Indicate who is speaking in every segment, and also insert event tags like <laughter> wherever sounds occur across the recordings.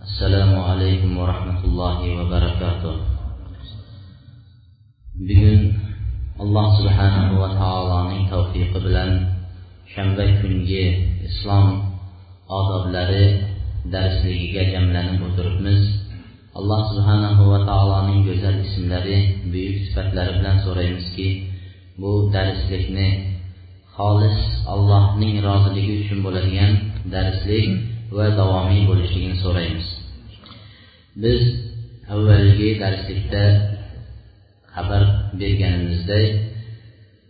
Speaker 1: Assalomu alaykum va rahmatullohi va barakatuh. Bugun alloh subhanahu va taoloning tavfiqi bilan shanba kungi islom odoblari darsligiga jamlanib o'tiribmiz. Alloh subhanahu va taoloning go'zal ismlari buyuk sifatlari bilan so'raymizki bu darslikni xolis allohning roziligi uchun bo'ladigan darslik va davomiy bo'lishligini so'raymiz. Biz avvalgi darslikda xabar berganimizdek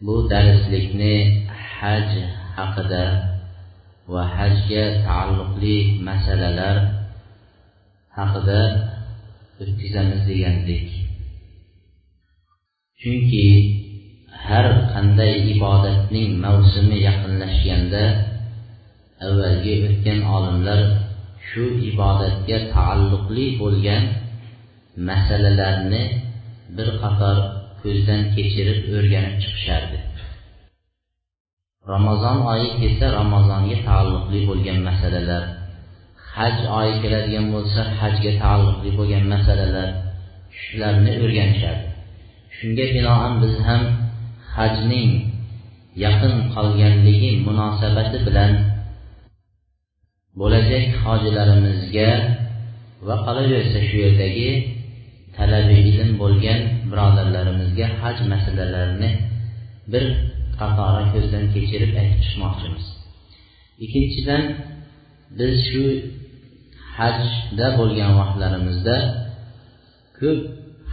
Speaker 1: bu darslikni haj haqida va hajga taalluqli masalalar haqida o'tkazamiz degandik. Chunki har qanday ibodatning mavsumi yaqinlashganda avvalgi o'tgan olimlar shu ibodatga taalluqli bo'lgan masalalarni bir qator ko'zdan kechirib o'rganib chiqishardi. Ramazon oyi kelsa ramazonga taalluqli bo'lgan masalalar haj oyi keladigan bo'lsa hajga taalluqli bo'lgan masalalar shularni o'rganishardi. Shunga binoan biz ham hajning yaqin qolganligi munosabati bilan bo'lajak hojilarimizga va qolaversa shu yerdagi talabi ilm bo'lgan birodarlarimizga haj masalalarini bir qatori ko'zdan kechirib aytib chiqmoqchimiz. Ikkinchidan biz shu hajda bo'lgan vaqtlarimizda ko'p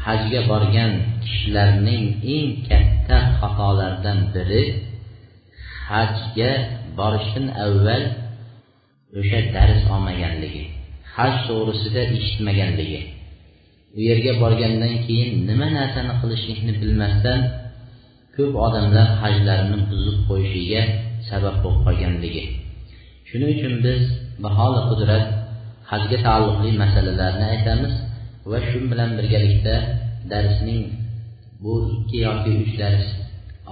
Speaker 1: hajga borgan kishilarning eng katta xatolaridan biri hajga borishdan avval o'sha dars olmaganligi haj to'g'risida eshitmaganligi. U yerga borgandan keyin nima narsani qilishlikni bilmasdan ko'p odamlar hajlarini buzib qo'yishiga sabab bo'lib qolganligi. Shuning uchun biz baholi qudrat hajga taalluqli masalalarni aytamiz va shu bilan birgalikda darsning bu ikki yoki uch dars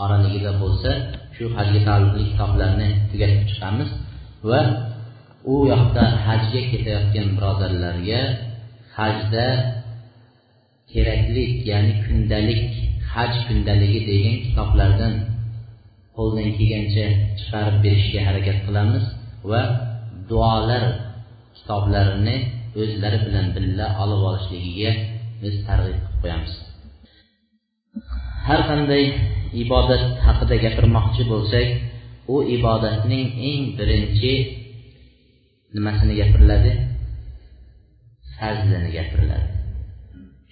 Speaker 1: oraligida bo'lsa shu hajga taalluqli kitoblarni tugatib chiqamiz va u yoqda hajga ketayotgan birodarlarga hajda keraklik ya'ni kundalik haj kundaligi degan kitoblardan qo'ldan kelgancha chiqarib berishga harakat qilamiz va duolar kitoblarini o'zlari bilan birga olib olishligiga biz targ'ib qilib qo'yamiz. Har qanday ibodat haqida gapirmoqchi bo'lsak u ibodatning eng birinchi nimasini gapiriladi? Fazlini gapiriladi.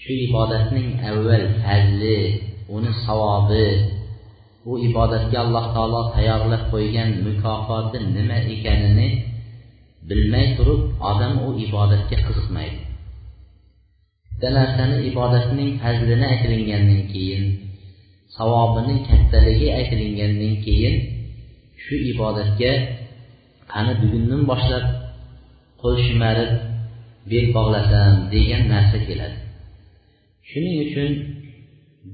Speaker 1: Shu ibodatning avval fazli uni savobi u ibodatga alloh taolo tayyorlab qo'ygan mukofoti nima ekanini bilmay turib odam u ibodatga qiziqmaydi. Bitta narsani ibodatning fazlini aytilingandan keyin savobining kattaligi aytilingandan keyin shu ibodatga qani bugundan boshlab qo'l shimarib bel bog'lasam degan narsa keladi. Shuning uchun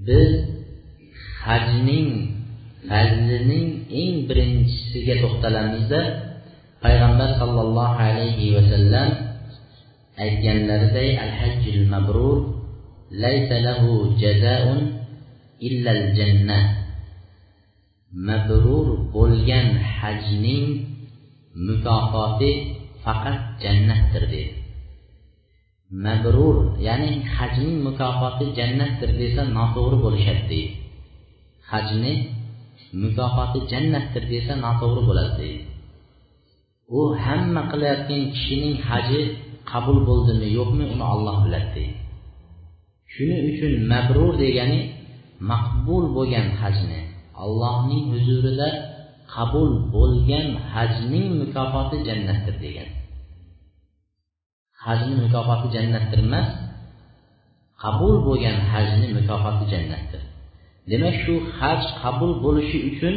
Speaker 1: biz hajning fazlining eng birinchisiga to'xtalamizda payg'ambar sollallohu alayhi vasallam aytganlariday al hajjul mabrur laysa lahu jazaun illa al jannah. Mabrur bo'lgan hajning mukofoti faqat jannatdir deydi. Mabrur ya'ni hajning mukofoti jannatdir desa noto'g'ri bo'lishadi deydi. Hajni mukofoti jannatdir desa noto'g'ri bo'ladi deydi. U hamma qilayotgan kishining haji qabul bo'ldimi yo'qmi uni olloh biladi deydi. Shuning uchun mabrur degani maqbul bo'lgan hajni allohning huzurida qabul bo'lgan hajning mukofoti jannatdir degan. Hajni mukofoti jannatdir emas qabul bo'lgan hajni mukofoti jannatdir. Demak shu haj qabul bo'lishi uchun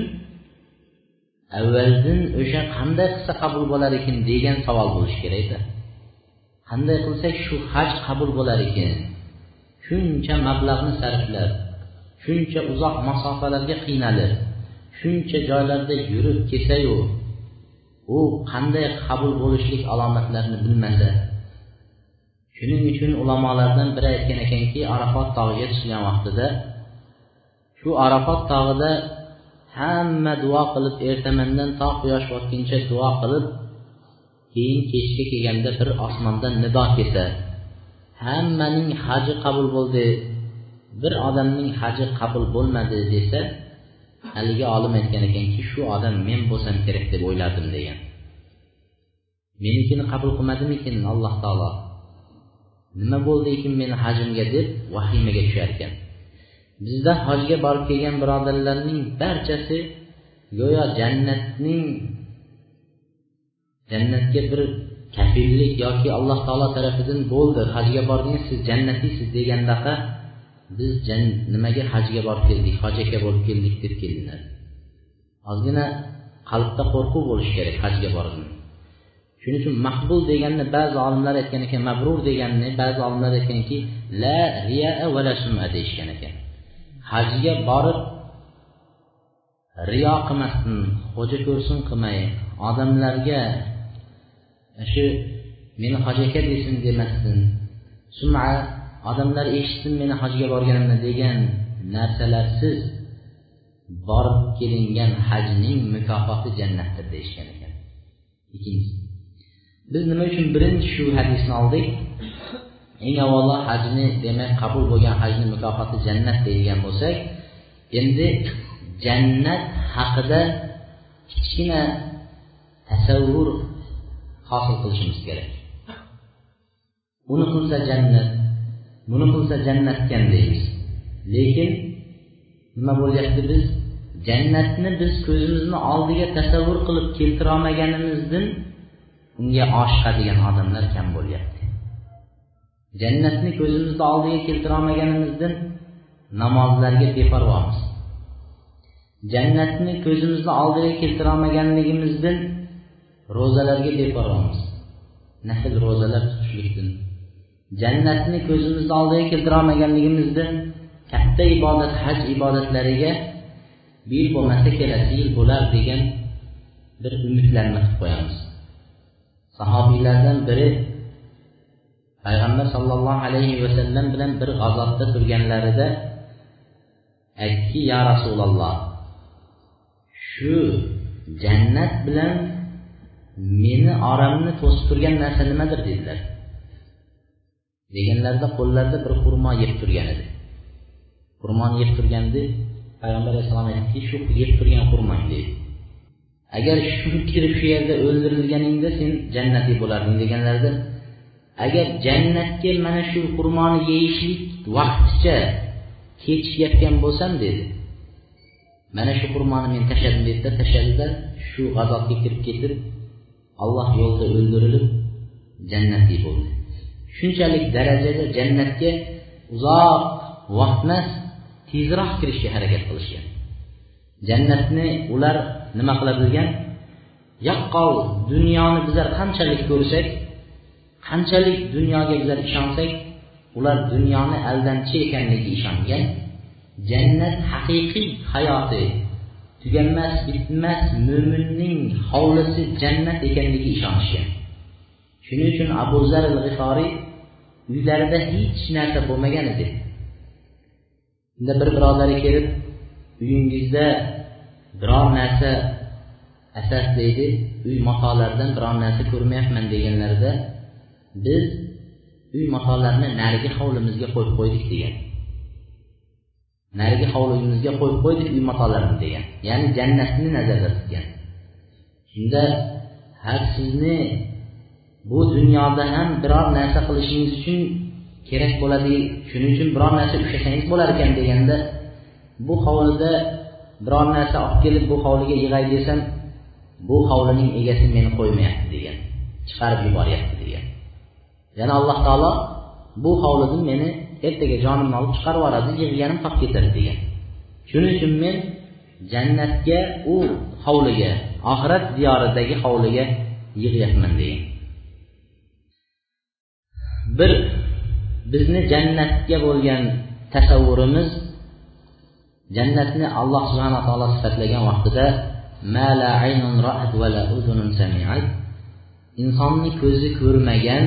Speaker 1: avvaldan o'sha qanday qilsa qabul bo'lar ekan degan savol bo'lishi kerakda qanday qilsak shu haj qabul bo'lar ekan? Shuncha mablag'ni sarflab shuncha uzoq masofalarga qiynalib shuncha joylarda yurib kelsayu u qanday qabul bo'lishlik alomatlarini bilmasa shuning uchun ulamolardan biri aytgan ekanki arafot tog'iga chiqgan vaqtida shu arafot tog'ida hamma duo qilib ertamandan to quyosh botguncha duo qilib keyin kechga kelganda bir osmondan nido kelsa hammaning haji qabul bo'ldi bir odamning haji qabul bo'lmadi desa haligi olim aytgan ekanki shu odam men bo'lsam kerak deb o'yladim degan. Menikini qabul qilmadimikin alloh taolo? Nima bo'ldi ekan meni hajimga deb vahimaga tushar ekan bizda hojga borib kelgan birodarlarning barchasi go'yo jannatning jannatga bir kafillik yoki alloh taolo tarafidan bo'ldi hajga bordingiz siz jannatiysiz degandaqa biz nimaga hajga borib keldik hoj aka bo'lib keldik deb keldilar. Ozgina qalbda qo'rquv bo'lishi kerak hajga borgan shuning uchun maqbul deganni ba'zi olimlar aytgan ekan mabrur deganni ba'zi olimlar aytganki la riya va la suma deyishgan ekan. Hajga borib riyo qilmasdan xo'ja ko'rsin qilmay odamlarga shu meni hoj aka desin demasdan suma odamlar eshitsin meni hajga borganimni degan narsalarsiz borib kelingan hajning mukofoti jannatdir deyishgan ekan. Ikkinchisi biz nima uchun birinchi shu hadisni oldik? Eng avvalo hajni demak qabul bo'lgan hajni mukofoti jannat deyilgan bo'lsak endi jannat haqida kichkina tasavvur hosil qilishimiz kerak. Uni qilsa jannat buni qilsa jannatkan deymiz. Lekin nima bo'lyapti biz? Jannatni biz ko'zimizni oldiga tasavvur qilib keltirolmaganimizdan unga oshiqadigan odamlar kam bo'lyapti. Jannatni ko'zimizni oldiga keltirolmaganimizdan namozlarga beparvomiz. Jannatni ko'zimizni oldiga keltirolmaganligimizdan ro'zalarga beparvomiz. Nafl ro'zalar tutishlikdan. Jannatni ko'zimizni oldiga keltirolmaganligimizdan katta ibodat haj ibodatlariga bu yil bo'lmasa kelasi yil bo'lar degan bir umidlarni qilib qo'yamiz. Sahobiylardan biri payg'ambar sollallohu alayhi vasallam bilan bir g'azotda turganlarida aytdiki ya rasululloh shu jannat bilan meni oramni to'sib turgan narsa nimadir dedilar. Deganlarida qo'llarida bir xurmo yeb turgan edi. Xurmoni yeb turganda payg'ambar alayhissalom aytdiki shu yeb turgan xurmong deydi. Agar shu kirib shu yerda o'ldirilganingda sen jannatiy bo'larding deganlarida agar jannatga mana shu xurmoni yeyishlik vaqticha kechikayotgan bo'lsam dedi. Mana shu xurmoni men tashladim dedida tashladida shu g'azobga kirib ketib alloh yo'lida o'ldirilib jannatiy bo'ldi. Shunchalik darajada jannatga uzoq vaqt emas tezroq kirishga harakat qilishgan. Jannatni ular nima qila bilgan yaqqol dunyoni bizlar qanchalik ko'rsak qanchalik dunyoga bizlar ishonsak ular dunyoni aldamchi ekanligiga ishongan. Jannat haqiqiy hayoti tuganmas bitmas mo'minning hovlisi jannat ekanligiga ishonishgan. Shuning uchun abu zar al g'iforiy uylarida hech narsa bo'lmagan edi. Unda bir birodari kelib uyingizda biror narsa asaslaydi uy matolardan biror narsa ko'rmayapman deganlarida biz uy matolarni narigi hovlimizga qo'yib qo'ydik degan. Narigi hovlimizga qo'yib qo'ydik uy matolarini degan. Ya'ni jannatni nazarda tutgan. Shunda har sizni bu dunyoda ham biror narsa qilishingiz uchun kerak bo'ladi shuning uchun biror narsa ushlasangiz bo'lar ekan deganda bu hovlida biror narsa olib kelib bu hovliga yig'ay desam bu hovlining egasi meni qo'ymayapti degan chiqarib yuboryapti degan. Yana alloh taolo bu hovlidan meni ertaga jonimni olib chiqarib yuboradi yig'ganim qolib ketadi degan. Shuning uchun men jannatga u hovliga oxirat diyoridagi hovliga yig'yapman degan. Bir bizni jannatga bo'lgan tasavvurimiz jannatni alloh subhana taolo sifatlagan vaqtida insonni ko'zi ko'rmagan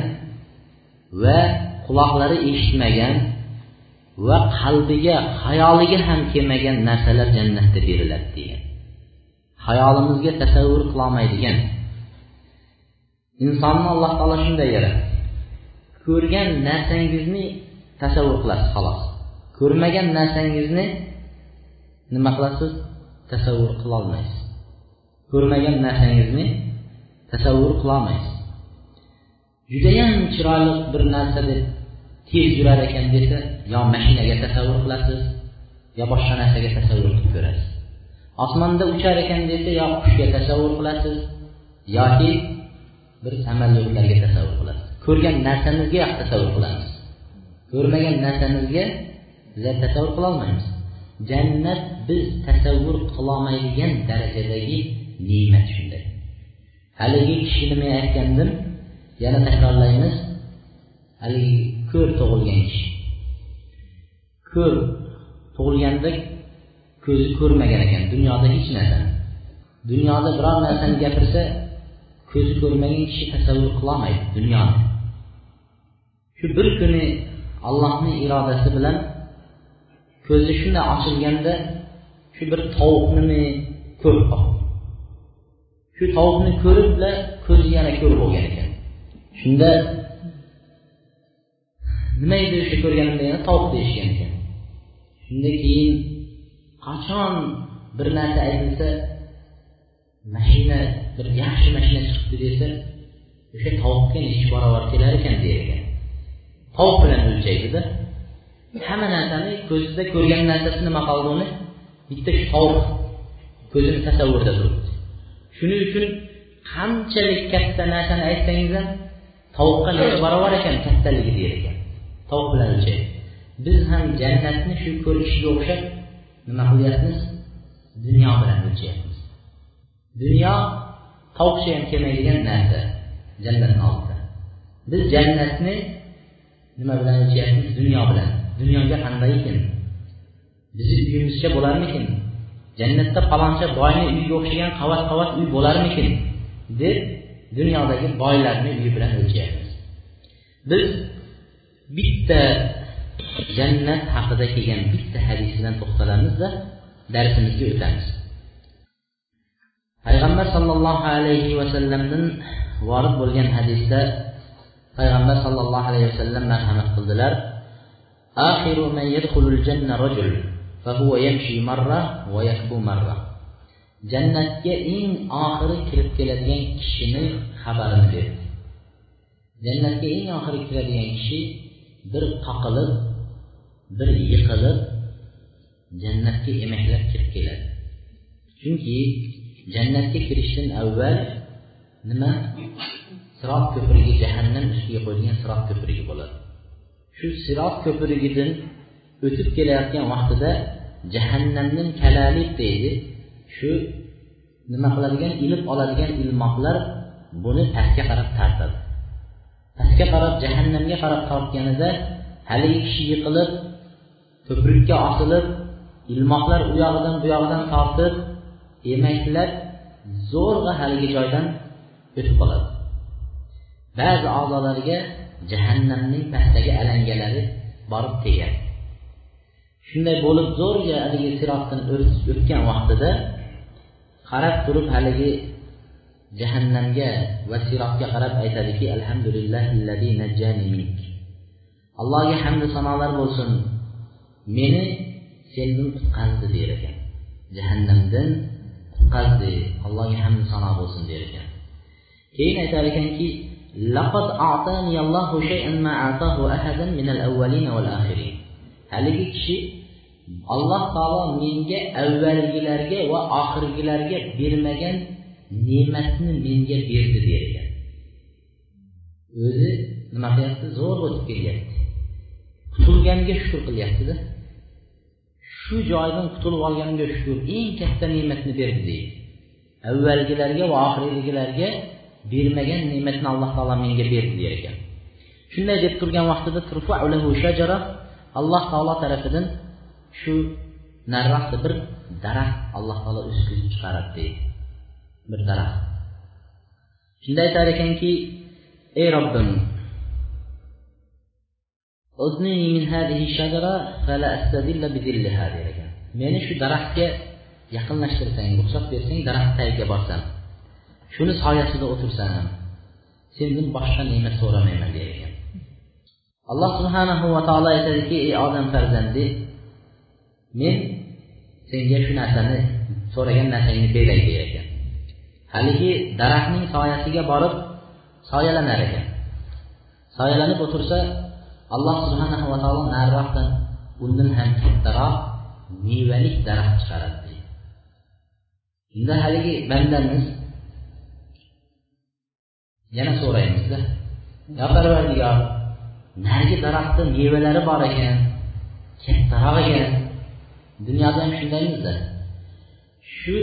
Speaker 1: va quloqlari eshitmagan va qalbiga xayoliga ham kelmagan narsalar jannatda beriladi degan. Hayolimizga tasavvur qilolmaydigan. Insonni alloh taolo shunday yaratdi. Ko'rgan narsangizni tasavvur qilasiz xolos. Ko'rmagan narsangizni nima qilasiz? Tasavvur qilolmaysiz ko'rmagan narsangizni tasavvur qilolmaysiz judayam chiroyli bir narsa deb tez yurar ekan desa yo mashinaga tasavvur qilasiz yo boshqa narsaga tasavvur qilib ko'rasiz. Osmonda uchar ekan desa yo qushga tasavvur qilasiz yoki bir samolyotlarga tasavvur qilasiz. Ko'rgan narsamizga tasavvur qilamiz. Ko'rmagan narsamizga bizlar tasavvur qilolmaymiz. Jannat biz tasavvur qilolmaydigan darajadagi ne'mat shunday. Haligi kishini men aytgandim? Yana takrorlaymiz. Haligi ko'r tug'ilgan kishi. Ko'r tug'ilganda ko'zi ko'rmagan ekan dunyoda hech narsani dunyoda biror narsani gapirsa ko'zi ko'rmagan kishi tasavvur qilolmaydi dunyoni shu bir kuni allohni irodasi bilan ko'zi shunday ochilganda shu bir tovuqnimi ko'rib qoldi. Shu tovuqni ko'ribla ko'zi yana ko'r bo'lgan ekan. Shunda nima edi o'sha ko'rganimda yana tovuq deyishgan ekan? Shunda keyin qachon bir narsa aytilsa mashina bir yaxshi mashina chiqibdi desa o'sha tovuqga nechi barobar kelar ekan? der ekan. Tovuq bilan o'lchaydida. Hamma narsani ko'zida ko'rgan narsasi nima qoldi uni? Bitta shu tovuq ko'zini tasavvurida turibdi. Shuning uchun qanchalik katta narsani aytsangiz ham tovuqqa necha barobar ekan kattaligi der ekan. Tovuq bilan o'lchaydi biz ham jannatni shu ko'rishga o'xshab nima qilyapmiz? Dunyo bilan o'lchayapmiz dunyo tovuqcha ham kelmaydigan narsa jannatni oldida. Biz jannatni nima bilan o'lchayapmiz dunyo bilan. Dunyoga qanday ekan bizni uyimizcha bo'larmikin? Jannatda paloncha boyni uyiga o'xshagan qavat qavat uy bo'larmikin? deb dunyodagi boylarni uyi bilan o'lchayapmiz. Biz bitta jannat haqida kelgan bitta hadis bilan to'xtalamizda darsimizga o'tamiz. Payg'ambar sollallohu alayhi vasallamdan vorid bo'lgan hadisda payg'ambar sollallohu alayhi vasallam marhamat qildilar آخر من يدخل الجنة رجل فهو يمشي مرة ويكبو مرة jannatga eng oxiri kirib keladigan kishini xabarini berdi jannatga eng oxiri kiradigan kishi bir qoqilib bir yiqilib jannatga emaklab kirib keladi chunki jannatga kirishdan avval nima sirot ko'prigi jahannam ustiga qo'yilgan sirot ko'prigi bo'ladi. Shu sirot ko'prigidan o'tib kelayotgan vaqtida jahannamning kalalik deydi shu nima qiladigan ilib oladigan ilmoqlar buni pastga qarab tortadi pastga qarab jahannamga qarab tortganida haligi kishi yiqilib ko'prikka osilib ilmoqlar u yog'idan bu yog'idan tortib emaklab zo'rg'a haligi joydan o'tib qoladi. Ba'zi a'zolariga jahannamning pastdagi alangalari borib tegadi shunday bo'lib zo'rga haligi sirotdan o'tgan vaqtida qarab turib haligi jahannamga va sirotga qarab aytadiki allohga hamdu sanolar bo'lsin. Meni sendan qutqazdi der ekan. Jahannamdan qutqazdi. Allohga hamdu sano bo'lsin der ekan. Keyin aytar ekanki laqad a'taniyallohu shay'an ma atahu ahadan minal awwalina wal akhirin. Haligi kishi alloh taolo menga avvalgilarga va oxirgilarga bermagan ne'matni menga berdi derkan o'zi nima qilyapti? Zo'r o'tib kelyapti. Qutulganga shukur qilyaptida. Shu joydan qutulib olganga shukur eng katta ne'matni berdi deydi. Avvalgilarga va oxirgilarga bermagan ne'matni alloh taolo menga berdi der ekan. Shunday deb turgan vaqtida alloh taolo tarafidan shu nariroqda bir daraxt alloh taolo o'sgizib chiqaradi deydi bir daraxt. Shunda aytar ekanki ey robbim meni shu daraxtga yaqinlashtirsang ruxsat bersang daraxt tagiga borsam shuni soyasida o'tirsam sendan boshqa ne'mat so'ramayman der ekan. Alloh subhanahu va taolo aytadiki ey odam farzandi men senga shu narsani so'ragan narsangni beray der ekan. Haligi daraxtning soyasiga borib soyalanar ekan. Soyalanib o'tirsa alloh subhanahu va taolo nariroqdan undan ham kattaroq mevalik daraxt chiqaradi deydi. Shunda haligi bandamiz yana so'raymizda. Yo parvardigor narigi daraxtni mevalari bor ekan kattaroq ekan. Dunyoda ham shundaymizda shu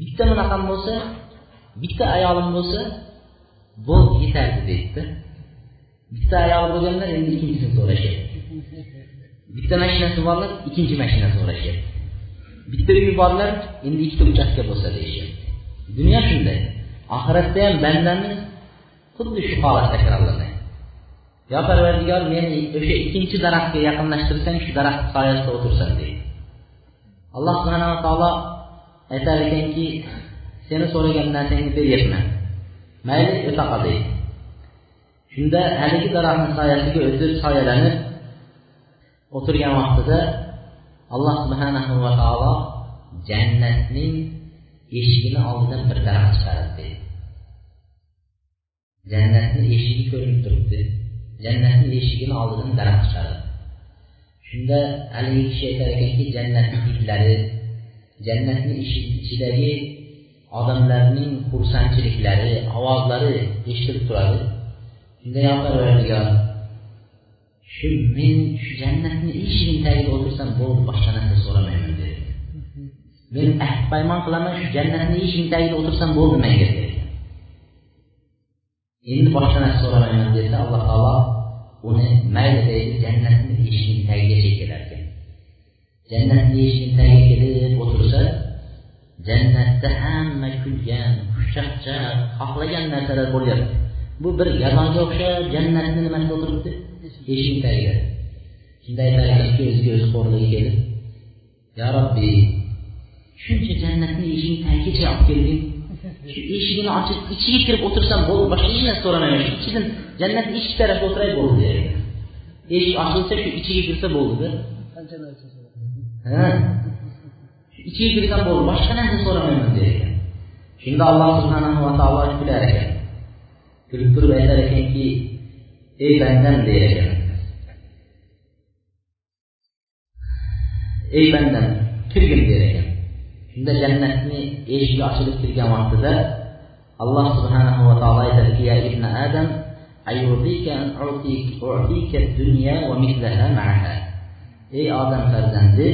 Speaker 1: bitta bunaqam bo'lsa bitta ayolim bo'lsa bo'ldi yetardi deydida. Bitta ayoli bo'lganda endi ikkinchisini so'rashyapti. Bitta mashinasi borlar ikkinchi mashina so'rashyapti. Bitta uyi borlar endi ikkita uchastka bo'lsa deyishyapti. Dunyo shunday. Oxiratda ham bandamiz xuddi shu holat takrorlanadi yo parvardigor meni o'sha ikkinchi daraxtga yaqinlashtirsang shu daraxt soyasida o'tirsam deydi. Alloh subhanava taolo aytar ekanki seni so'ragan narsangni beryapman mayli o'ta qol deydi. Shunda haligi daraxtni soyasiga o'tib soyalanib o'tirgan vaqtida alloh subhanahu va taolo jannatning eshigini oldidan bir daraxt chiqaradi jannatni eshigi ko'rinib turibdi. Jannatni eshigini oldidan daraxt chiqaradi shunda haligi kishi aytar ekanki jannatni hidlari jannatni ichidagi odamlarning xursandchiliklari ovozlari eshitilib turadi. Shunda yo parvardigor shu men shu jannatni eshigini tagida o'tirsam bo'ldi boshqa narsa so'ramayman dedi. Men ahd paymon qilaman shu jannatni eshigini tagida o'tirsam bo'ldi menga endi boshqa narsa so'ramayman desa alloh taolo uni mayli deydi jannatni eshigini tagigacha kelar ekan jannatni eshigini tagiga kelib o'tirsa jannatda hamma kulgan xushchaqchaq xohlagan narsalar bo'lyapti. Bu bir gadoga o'xshab jannatni nimasida o'tiribdi? Eshigini tagiga. Shunda aytar ekanki o'ziga o'zi xo'rligi kelib yo robbiy shuncha jannatni eshigini tagigacha olib kelding shu eshigini ochib ichiga kirib o'tirsam bo'ldi boshqa hech narsa so'ramayman shu ichidan jannatni ichki tarafga o'tiray bo'ldi eshik ochilsa shu ichiga kirsa bo'ldida ha ichiga kirsam bo'ldi boshqa narsa so'ramayman der ekan shunda alloh subhanahu va taolo kular ekan kulib turib aytar ekanki ey bandam der ey bandam kirgin der shunda jannatni eshigi ochilib kirgan vaqtida alloh subhanahu va taolo aytadiki ya ibn adam ey odam farzandi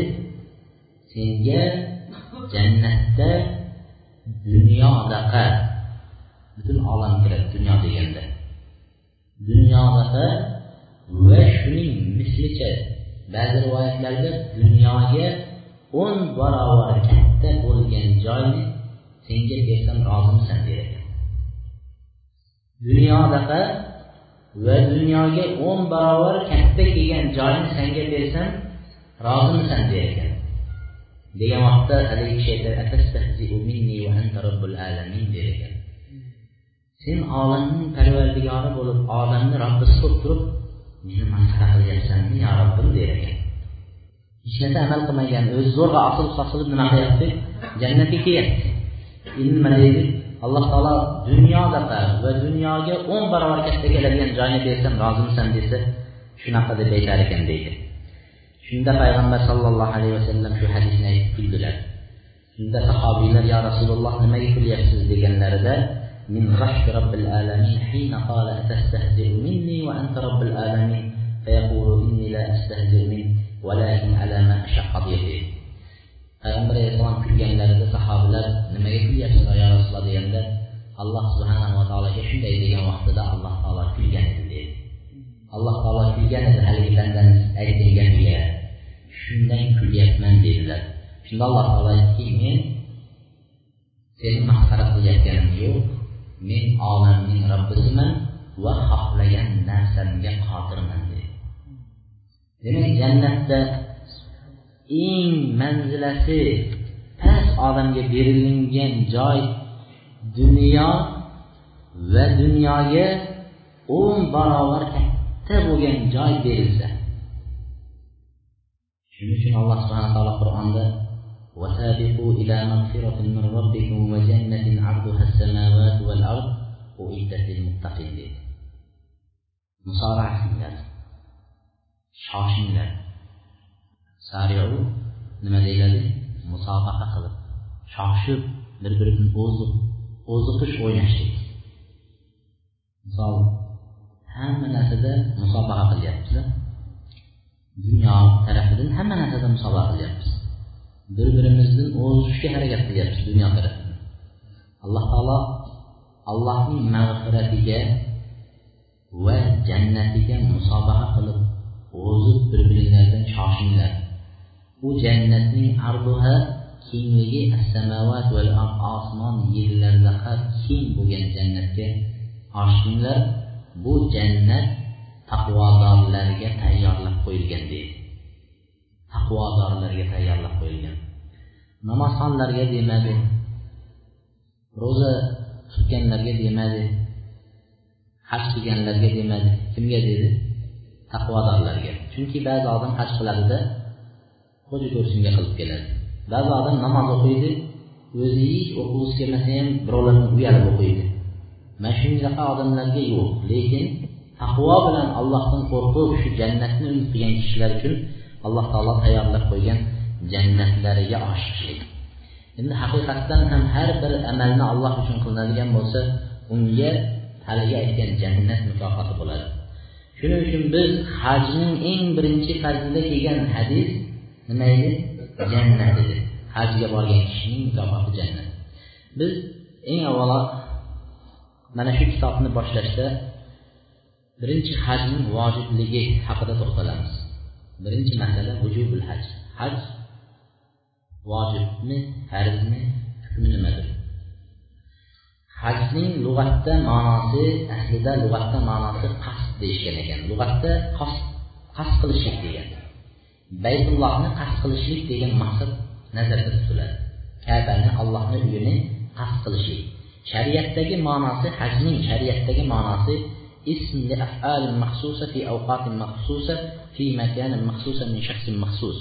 Speaker 1: senga jannatda dunyodaqa butun olam kiradi dunyo deganda. Dunyodaqa va shuning mislicha ba'zi rivoyatlarda dunyoga o'n barobar katta bo'lgan joyni senga bersam rozimisan der ekan dunyodaqa va dunyoga o'n barobar katta kelgan joyni senga bersam rozimisan der ekan degan vaqtda haligi kishi aytadi der ekan sen olamning parvardigori bo'lib olamni robbisi bo'lib turib meni masxara qilyapsanmi yo robbim? der ekan hech narsa amal qilmagan o'zi zo'rg'a osilib sosilib nima qilyapti jannatga kelyapti endi nima deydi alloh taolo dunyodaqa va dunyoga o'n barobar katta keladigan joyni bersam rozimisan desa shunaqa deb aytar ekan deydi shunda payg'ambar sollallohu alayhi vasallam shu hadisni aytib kuldilar shunda sahobiylar yo rasululloh nimaga kulyapsiz deganlarida من رحب رب العالمين حين قال أتستهزئ مني وأنت رب العالمين فيقول إني لا أستهزئ منك ولكن على ما أشق قضيته payg'ambar alayhissalom kulganlarida sahobalar nimaga kulyapsiz yo rasululloh deganda alloh subhanava taologa shunday degan vaqtida alloh taolo kulgan edi deydi alloh taolo kulgan edi haligi bandani aytgan gapiga shundan kulyapman dedilar shunda alloh taolo aytdiki men seni masxara qilayotganim yo'q men olamning robbisiman va xohlagan narsamga qodirman dedi demak jannatda eng manzilasi past odamga berilingan joy dunyo va dunyoga o'n barobar katta bo'lgan joy berilsa shuning uchun alloh subhana taolo qur'onda وسابقوا إلى مغفرة من ربكم وجنة عرضها السماوات والأرض أعدت للمتقين dedi musoraa qilinglar shoshinglar sariu nima deyiladi? Musobaqa qilib shoshib bir birini o'ziq o'ziqish o'ynashlik. Misol hamma narsada musobaqa qilyapmiz dunyo tarafidan hamma narsada musobaqa qilyapmiz bir birimizni o'zishga harakat qilyapmiz dunyo tarafidan. Alloh taolo allohning mag'firatiga va jannatiga musobaqa qilib g'o'zib bir biringlardan shoshinglar. U jannatning arduha kengligi osmon yerlardaqa keng bo'lgan jannatga oshinglar bu jannat taqvodorlarga tayyorlab qo'yilgan deydi. Taqvodorlarga tayyorlab qo'yilgan. Namozxonlarga demadi. Ro'za tutganlarga demadi. Haj qilganlarga demadi. Kimga dedi? Taqvodorlarga chunki ba'zi odam haj qiladida xo'ja ko'rsinga qilib keladi. Ba'zi odam namoz o'qiydi o'zi hech o'qig'isi kelmasa ham birovlardan uyalib o'qiydi. Mana shunaqa odamlarga yo'q lekin taqvo bilan allohdan qo'rqib shu jannatni umid qilgan kishilar uchun alloh taolo tayyorlab qo'ygan jannatlariga oshiqlik. Endi haqiqatdan ham har bir amalni alloh uchun qilinadigan bo'lsa unga haligi aytgan jannat mukofoti bo'ladi. Shuning uchun biz hajning eng birinchi farzida kelgan hadis nima edi? Jannat edi. Hajga borgan kishining mukofoti jannat. Biz eng avvalo mana shu kitobni boshlashda birinchi hajning vojibligi haqida to'xtalamiz. Birinchi masala vujubul haj. Haj vojibmi farzmi hukmi nimadir? Hajning lug'atda ma'nosi aslida lug'atda ma'nosi qasd deyishgan ekan lug'atda qasd qilishlik degan baytullohni qasd qilishlik degan maqsad nazarda tutiladi kabani allohni uyini qasd qilishlik shariatdagi ma'nosi hajning shariatdagi ma'nosi اسم لأفعال مخصوصة في أوقات مخصوصة في مكان مخصوصة من شخص مخصوص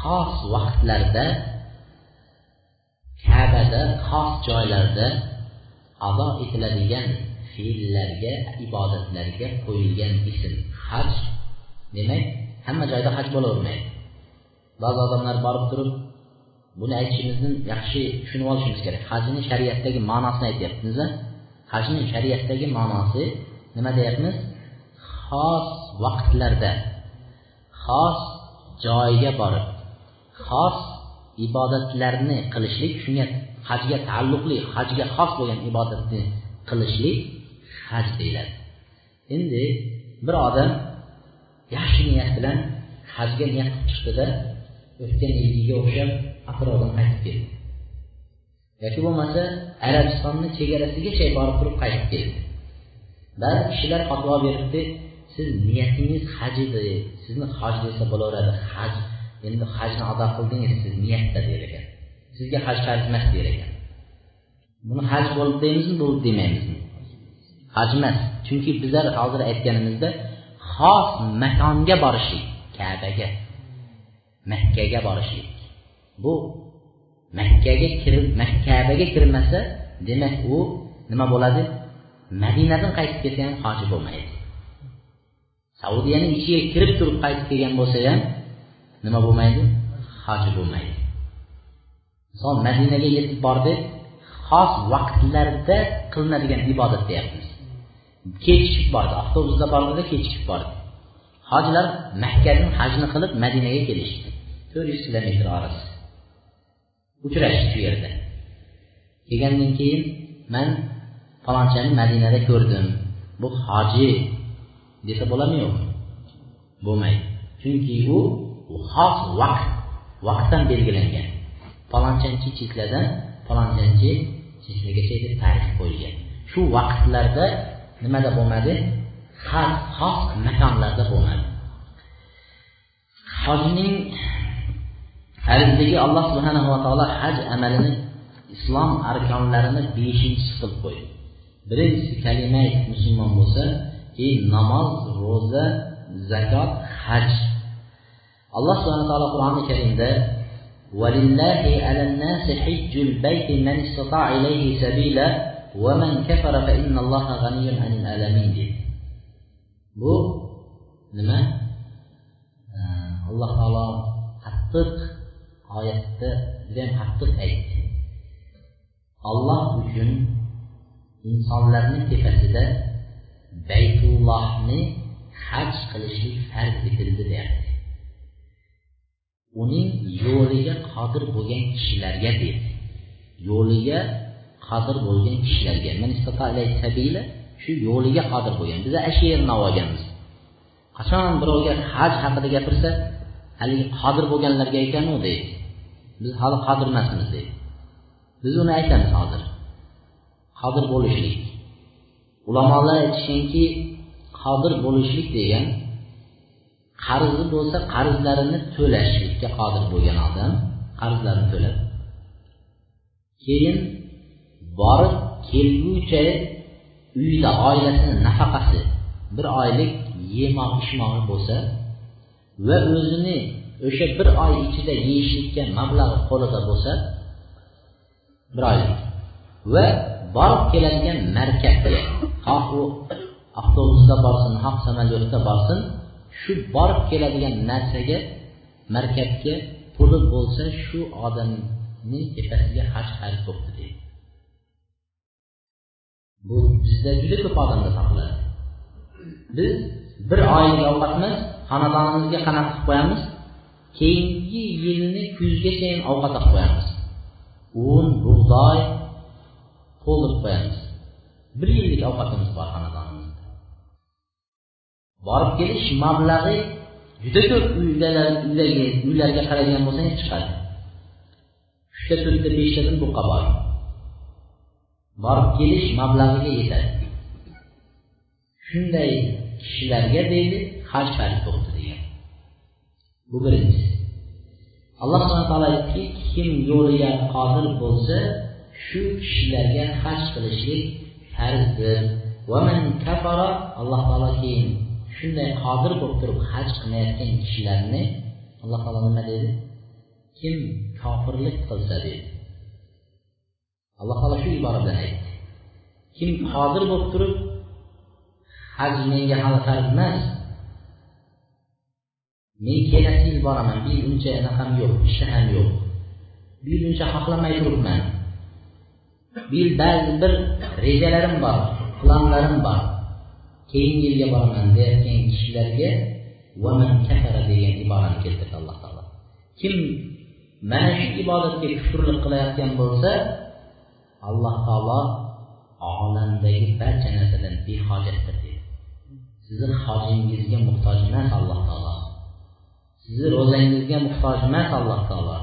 Speaker 1: xos vaqtlarda kabada xos joylarda ado etiladigan fe'llarga ibodatlarga qo'yilgan ism. Haj demak hamma joyda haj bo'lavermaydi. Ba'zi odamlar borib turib buni aytishimizni yaxshi tushunib olishimiz kerak. Hajni shariatdagi ma'nosini aytyapmiz hajning shariatdagi ma'nosi nima deyapmiz? Xos vaqtlarda xos joyga borib xos ibodatlarni qilishlik shunga hajga taalluqli hajga xos bo'lgan ibodatni qilishlik haj deyiladi. Endi bir odam yaxshi niyat bilan hajga niyat qilib chiqdida o'tgan yilgiga o'xshab atrofdan qaytib keldi. Yoki bo'lmasa arabistonni chegarasigacha borib turib qaytib keldi. Ba'zi kishilar fatvo beribdi siz niyatingiz haj edi sizni haj desa bo'laveradi haj endi hajni ado qildingiz siz niyatda der ekan sizga haj farz emas der ekan buni haj bo'ldi deymizmi? Bo'ldi demaymizmi haj chunki bizlar hozir aytganimizda xos makonga borishlik kabaga makkaga borishlik. Bu makkaga kirib makkabaga kirmasa demak u nima bo'ladi? Madinadan qaytib kelsa ham hoji bo'lmaydi. Saudiyani ichiga kirib turib qaytib kelgan bo'lsa ham nima bo'lmaydi? Hoji bo'lmaydi. Misol madinaga yetib bordi
Speaker 2: xos vaqtlarda qilinadigan ibodat deyapmiz. Kechikib bordi. Avtobusda borganda kechikib bordi. Hojilar makkadan hajni qilib madinaga kelishdi. To'rt yuz kilometr orasi uchrashdi shu yerda. Kelgandan keyin man falonchani madinada ko'rdim. Bu hoji desa bo'ladimi yo'qmi bo'lmaydi chunki u xos vaqt vaqtdan belgilangan. Palonchanchi chisladan palonchanchi chislagacha deb tarix qo'yilgan. Shu vaqtlarda nimada bo'lmadi xos xos makonlarda bo'lmadi hojning farzligi alloh subhanahu va taolo haj amalini islom arkonlarini beshinchisi qilib qo'ydi birinchisi kalima musulmon bo'lsa keyin namoz ro'za zakot haj alloh subhana taolo qur'oni karimda ولله على الناس حج البيت من استطاع إليه سبيلا ومن كفر فإن الله غني عن العالمين dedi bu nima alloh taolo qattiq oyatda judayam qattiq aytdi olloh uchun insonlarni tepasida baytullohni haj qilishlik farz etildi deyapti uning yo'liga qodir bo'lgan kishilarga dedi yo'liga qodir bo'lgan kishilarga shu yo'liga qodir bo'lgan biza shu yerni olganmiz qachon birovga haj haqida gapirsa haligi qodir bo'lganlarga aytanu deydi. Biz hali qodir emasmiz deydi. Biz uni aytamiz hozir. Qodir bo'lishlik. Ulamolar aytishganki qodir bo'lishlik degan qarzi bo'lsa qarzlarini to'lashlikka qodir bo'lgan odam qarzlarini to'lab keyin borib kelguncha uyda oilasini nafaqasi bir oylik yemoq ichmog'i bo'lsa va o'zini o'sha bir oy ichida yeyishlikka mablag'i qo'lida bo'lsa bir oylik. Va borib keladigan markabga xoh u avtobusda borsin xoh samolyotda borsin shu borib keladigan narsaga markabga puli bo'lsa shu odamning tepasiga haj farz bo'libdi deydi. Bu bizda juda ko'p odamda topiladi biz bir oylik ovqat xonadonimizga qanaqa qilib qo'yamiz? Keyingi yilni kuzgachayin ovqat olib qo'yamiz. Un bug'doy to'ldirib qo'yamiz. Bir yillik ovqatimiz bor xonadonimizda. Borib kelish mablag'i juda ko'p uylarga qaraydigan bo'lsangiz chiqadi. Uchta to'rtta beshtadan buqqa bor borib kelish mablag'iga yetadi. Shunday kishilarga deydi haj farz bo'ldi degan. Bu birinchisi. Alloh subhana taolo aytdiki kim yo'liga qodir bo'lsa shu kishilarga haj qilishlik farzdir. Alloh taolo keyin shunday qodir bo'lib turib haj qilmayotgan kishilarni alloh taolo nima dedi? Kim kofirlik qilsa dedi. Alloh taolo shu ibora bilan aytdi kim qodir bo'lib turib haj menga hali farz emas men kelasi yil boraman bu yil uncha anaqam yo'q ham yo'q. Bu yil uncha xohlamay turibman. Bu yil ba'zi bir rejalarim bor planlarim bor. Keyingi yilga boraman deyotgan kishilarga vaman kafara degan iborani keltirdi alloh taolo. Kim mana shu ibodatga kufrlik qilayotgan bo'lsa alloh taolo olamdagi barcha narsadan behojatdir dedi. Sizni hojingizga muhtoj emas alloh taolo. Sizni ro'zangizga muhtoj emas alloh taolo.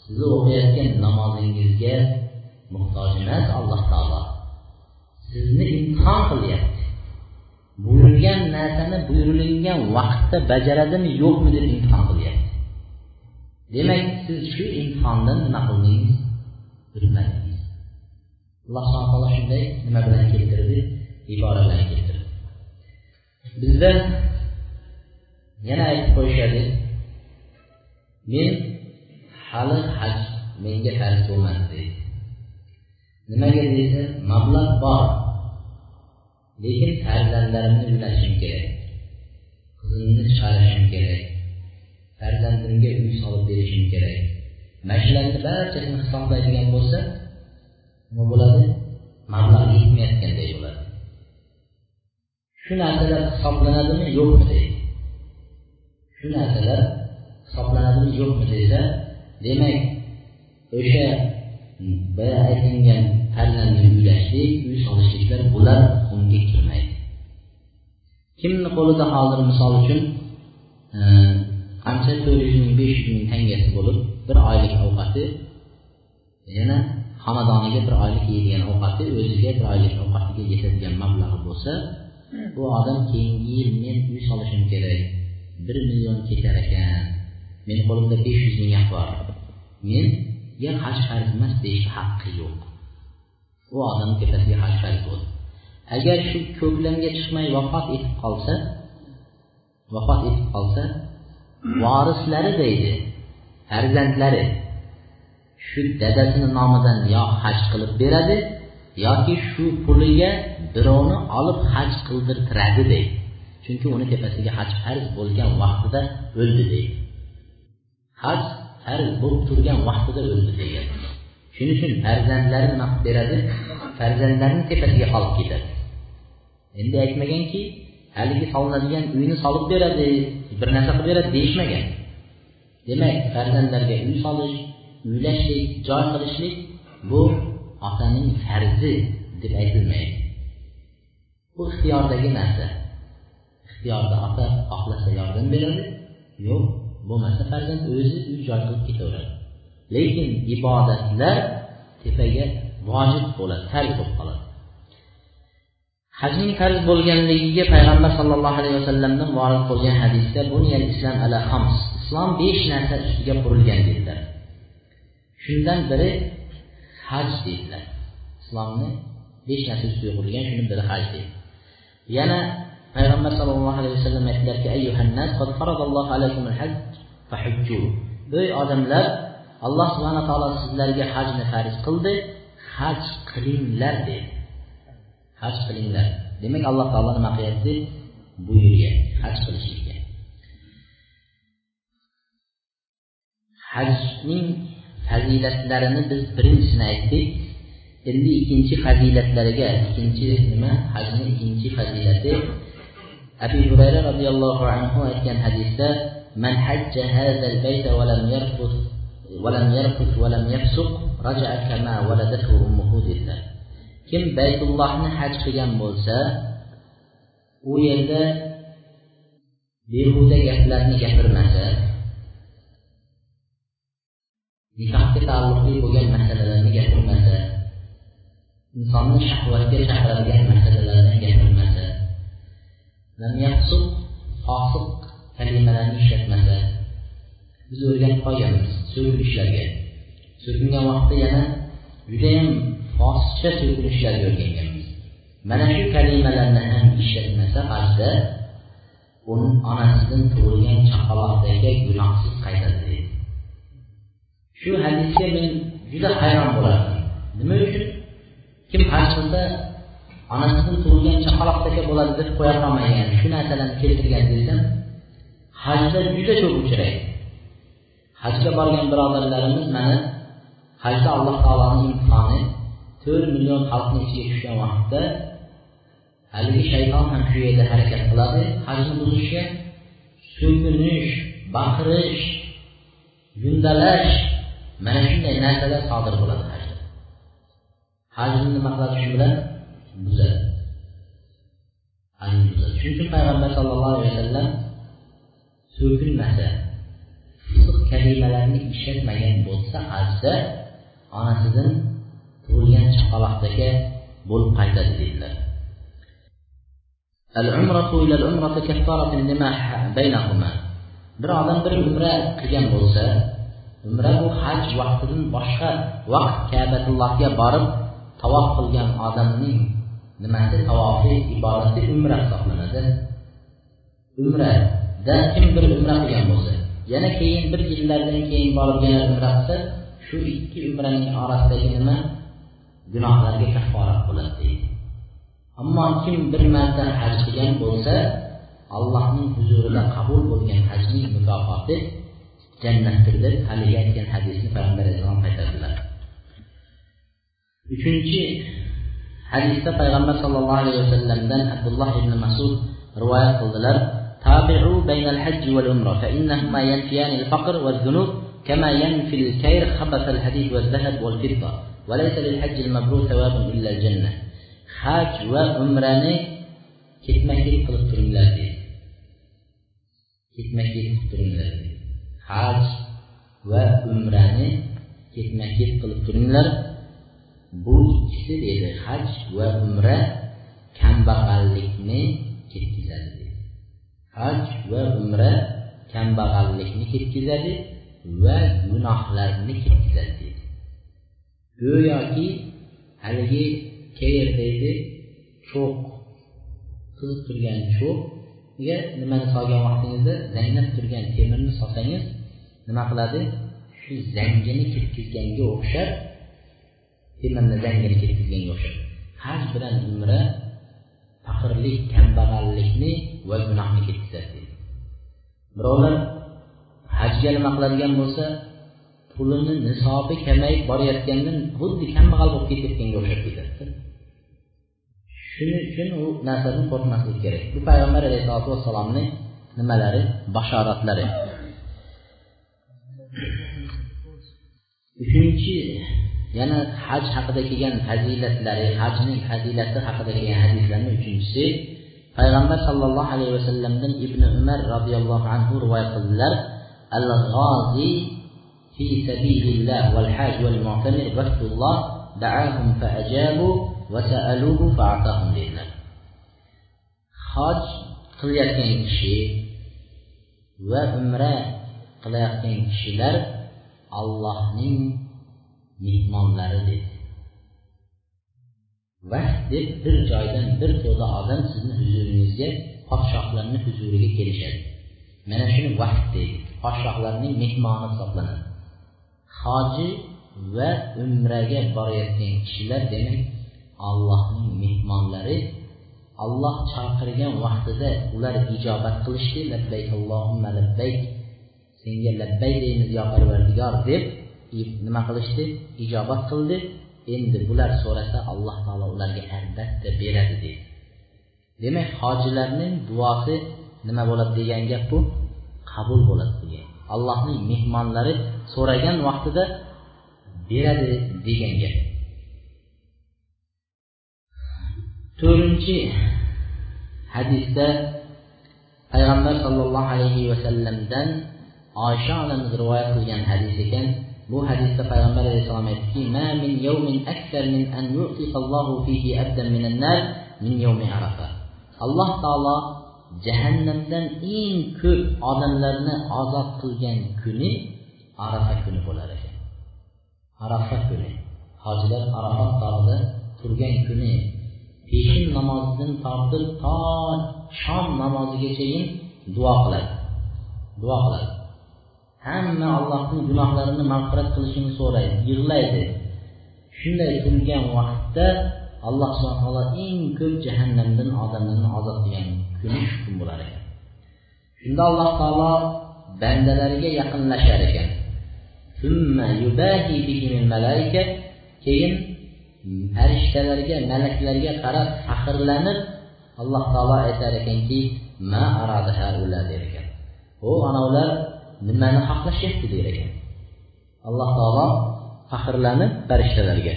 Speaker 2: Sizni o'qiyotgan namozingizga muhtoj emas alloh taolo. Sizni imtihon qilyapti. Buyurilgan narsani buyurilgan vaqtda bajaradimi yo'qmi deb imtihon qilyapti. Demak siz shu imtihondan nima qildingiz? Bilmadingiz alloh subhana taolo shunday nima bilan keltirdi? Ibora bilan keltirdi. Bizda yana aytib qo'yishadi. Men hali haj menga farz bo'lmadi deydi nimaga desa mablag' bor. Lekin farzandlarimni uylashim kerak. Qizimni chiqarishim kerak. Farzandimga uy solib berishim kerak. Mana shularni barchasini hisoblaydigan bo'lsa nima bo'ladi? Mablag' yetmayotganday bo'ladi. Shu narsalar hisoblanadimi yo'qmi deydi. Shu narsalar hisoblanadimi yo'qmi desa demak o'sha hmm, boya aytilgan farzandni uylashlik uy solishliklar bular unga kirmaydi. Kimni qo'lida hozir misol uchun e, qancha to'rt yuz ming besh yuz ming tangasi bo'lib bir oylik ovqati yana xonadoniga bir oylik yeydigan ovqati o'ziga bir oylik ovqatiga yetadigan mablag'i bo'lsa bu odam keyingi yil men uy solishim kerak bir million ketar ekan meni qo'limda besh yuz ming bor. Menga haj farz emas deyishga haqqi yo'q. U odam tepasiga haj farz bo'ldi. Agar shu ko'klamga chiqmay vafot etib qolsa vafot etib qolsa vorislari deydi farzandlari shu dadasini nomidan yo haj qilib beradi yoki shu puliga birovni olib haj qildirtiradi deydi. Chunki uni tepasiga haj farz bo'lgan vaqtida o'ldi deydi. Haj farz bo'lib turgan vaqtida o'ldi degan shuning uchun farzandlari nima qilib beradi? Farzandlarini tepasiga olib ketadi. Endi aytmaganki haligi solinadigan uyni solib beradi bir narsa qilib beradi deyishmagan. Demak farzandlarga uy solish uylashlik joy qilishlik bu otaning farzi deb aytilmaydi. Bu ixtiyordagi narsa. Ixtiyorda ota xohlasa yordam beradi yo'q bo'lmasa farzand o'zi uy joy qilib ketaveradi. Lekin ibodatlar tepaga vojib bo'ladi farz bo'lib qoladi. Hajning farz bo'lganligiga payg'ambar sollallohu alayhi vasallamdan vorid bo'lgan hadisda islom ala xams islom besh narsa ustiga qurilgan dedilar. Shundan biri haj deydilar. Islomni besh narsa ustiga qurilgan shuni biri haj deydi. Yana payg'ambar sallallohu alayhi vasallam aytdilarki ey odamlar alloh subhana taolo sizlarga hajni farz qildi haj qilinglar dedi. Haj qilinglar. Demak alloh taolo nima qilyapti? Buyurgan haj qilishlikka. Hajning fazilatlarini biz birinchisini aytdik. Endi ikkinchi fazilatlariga ikkinchi nima? Hajni ikkinchi fazilati abu hurayra roziyallohu anhu aytgan hadisda man hajja hadal bayta va lam yarfut va lam yarfut va lam yafsuq raja'a kama kim baytullohni haj qilgan bo'lsa u yerda behuda gaplarni gapirmasa nikohga taalluqli bo'lgan masalalarni gapirmasa insonni shahvatga chaqiradigan masalalarni gapirmasa fosiq kalimalarni ishlatmasa biz o'rganib qolganmiz so'kinishlarga so'kingan vaqtda yana judayam fosiqcha so'kinishlarga o'rganganmiz. Mana shu kalimalarni ham ishlatmasa hajda uni onasidan tug'ilgan chaqaloqdagi gunohsiz qaytadi deydi shu hadisga men juda hayron bo'lardim. Nima uchun? Kim haj qilsa onasidan tug'ilgan chaqaloqdaka bo'ladi deb qo'ya qolmagan shu narsalarni keltirgan desam hajda juda ko'p uchraydi. Hajga borgan birodarlarimiz mana hajda alloh taoloni imtihoni to'rt million xalqni ichiga tushgan vaqtda haligi shayton ham shu yerda harakat qiladi. Hajni buzishga so'kinish baqirish yundalash mana shunday narsalar sodir bo'ladi hajda hajni nima qiladi shu bilan buzadi. Hajni buzadi. Shuning uchun payg'ambar sallallohu alayhi vasallam so'kilmasa fisq kalimalarni ishlatmagan bo'lsa hajda onasidan tug'ilgan chaqaloqdagi bo'lib qaytadi dedilar bir odam bir umra qilgan bo'lsa umra bu haj vaqtidan boshqa vaqt kabatullohga borib tavof qilgan odamning nimasi tavofi ibodati umra hisoblanadi? Umrada kim bir umra qilgan bo'lsa yana keyin bir yillardan keyin borib yana umra qilsa shu ikki umraning orasidagi nima? Gunohlarga kafforat bo'ladi deydi. Ammo kim bir marta haj qilgan bo'lsa allohning huzurida qabul bo'lgan hajning mukofoti jannatdir deb haligi aytgan hadisni payg'ambar alayhissalom qaytardilar uchinchi hadisda payg'ambar sallallohu alayhi vasallamdan abdulloh ibn masud rivoyat qildilar تابعوا بين الحج والعمرة فإنهما ينفيان الفقر والذنوب كما ينفي الكير خبث الحديد والذهب والفضة وليس للحج المبرور ثواب إلا الجنة حج وعمرة ketma ket qilib turinglar deydi ketma ket qilib turinglar deydi haj va umrani ketma ket qilib turinglar. Bu ikkisi dedi haj va umra kambag'allikni ketkizadi dedi haj va umra kambag'allikni ketkizadi va gunohlarni ketkizadi dedi go'yoki haligi kayr deydi cho'q qizib turgan cho'qga nimani solgan vaqtingizda zanglab turgan temirni solsangiz nima qiladi? Shu zangini ketkazganga o'xshab temirni zangini ketkazganga o'xshab. Haj bilan umra faqirlik kambag'allikni va gunohni ketkazadi birovlar hajga nima qiladigan bo'lsa pulini nisobi kamayib borayotgandan xuddi kambag'al bo'lib ketayotganga o'xshab ketadi. Shuning uchun u narsadan qo'rqmaslik kerak. Bu payg'ambar alayhisalotu vassalomni nimalari bashoratlari. uchinchi yana haj haqida kelgan fazilatlari hajning fazilati haqida kelgan hadislarni uchinchisi payg'ambar sollallohu alayhi vasallamdan ibn umar roziyallohu anhu rivoyat qildilar al g'ozi fi sabilillah val haj wal mu'tamir vaktulloh da'ahum fa fa'ajabu va sa'aluhu fa'atahum dedilar. Haj qilayotgan kishi va umra qilayotgan kishilar allohning mehmonlari dedi. Va deb bir joydan bir to'da odam sizni huzuringizga podshohlarni huzuriga kelishadi. Mana shuni vaqt deydi. Podshohlarning mehmoni hisoblanadi. Hoji va umraga borayotgan kishilar demak allohning mehmonlari alloh chaqirgan vaqtida ular ijobat qilishdi. Labbayk allohumma labbayk. Senga labbay deymiz yo parvardigor deb. Nima qilishdi? Ijobat qildi. Endi bular so'rasa alloh taolo ularga albatta beradi deydi. Demak hojilarning duosi nima bo'ladi degan gap bu? Qabul bo'ladi degan. Allohning mehmonlari so'ragan vaqtida beradi degan gap. To'rtinchi hadisda payg'ambar sollallohu alayhi vasallamdan oysha onamiz rivoyat qilgan hadis ekan bu hadisda payg'ambar alayhissalom aytdiki alloh taolo jahannamdan eng ko'p odamlarni ozod qilgan kuni arafa kuni bo'lar ekan. Arafa kuni. Hojilar arafat tog'ida turgan kuni. Peshin namozidan tortib to shom namozigachayin duo qiladi. Duo qiladi. Hamma allohning gunohlarini mag'firat qilishini so'raydi yig'laydi. Shunday turgan vaqtda alloh subhana taolo eng ko'p jahannamdan odamlarni ozod qilgan kuni shu kun bo'lar ekan. Shunda alloh taolo bandalariga yaqinlashar ekan. Keyin farishtalarga malaklarga qarab faxrlanib alloh taolo aytar ekanki ma der ekan. U anavilar nimani xohlashyapti der ekan. Alloh taolo faxrlanib farishtalarga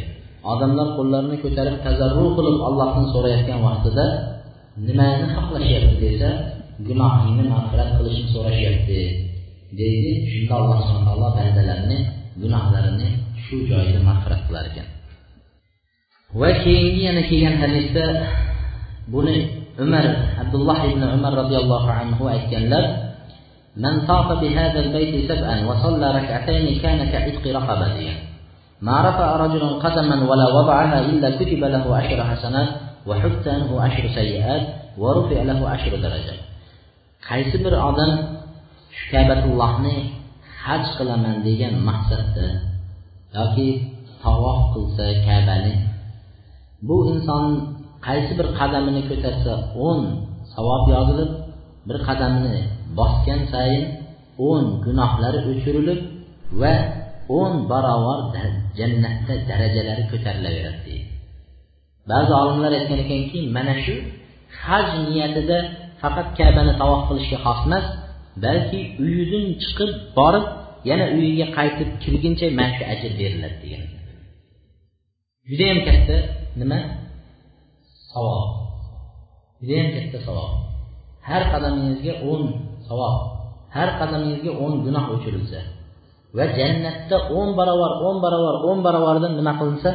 Speaker 2: odamlar qo'llarini ko'tarib tazarru qilib allohdan so'rayotgan vaqtida nimani xohlashyapti desa gunohingni mag'firat qilishni so'rashyapti deydi. Shunda alloh subhana taolo bandalarni gunohlarini shu joyda mag'firat qilar ekan. Va keyingi yana kelgan hadisda buni umar abdulloh ibn umar roziyallohu anhu aytganlar من طاف بهذا البيت سبعا وصلى ركعتين كان كعتق رقبة ما رفع رجل قدما ولا وضعها إلا كتب له عشر حسنات وحط عنه عشر سيئات ورفع له عشر درجات qaysi bir odam shu kabatullohni haj qilaman degan maqsadda yoki tavof qilsa kabani bu inson qaysi bir qadamini ko'tarsa o'n savob yozilib bir qadamini bosgan sayin o'n gunohlari o'chirilib va o'n barobar jannatda darajalari ko'tarilaveradi. Deydi ba'zi olimlar aytgan ekanki mana shu haj niyatida faqat kabani tavof qilishga xos emas balki uyidan chiqib borib yana uyiga qaytib kirguncha mana shu ajr beriladi degan. Judayam katta nima? Savob. Judayam katta savob. Har qadamingizga o'n savob. Har qadamingizga o'n gunoh o'chirilsa va jannatda o'n barobar o'n barobar o'n barobardan nima qilinsa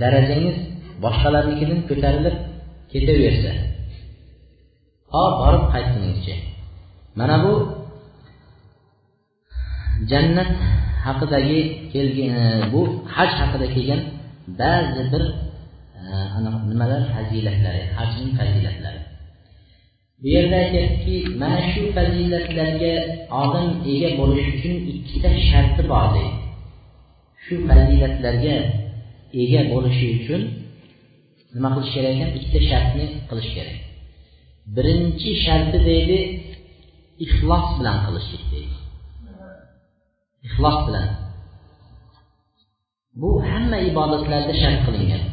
Speaker 2: darajangiz boshqalarnikidan ko'tarilib ketaversa. To borib qaytguningizcha mana bu jannat haqidagi kelgan e, bu haj haqida kelgan ba'zi bir e, nimalar fazilatlari hajning fazilatlari. Bu yerda aytyaptiki mana shu fazilatlarga odam ega bo'lish uchun ikkita sharti bor deydi. Shu fazilatlarga ega bo'lishi uchun nima qilish kerak ekan? Ikkita shartni qilish kerak. Birinchi sharti deydi ixlos bilan qilishlik deydi. Ixlos bilan. Bu hamma ibodatlarda shart qilingan.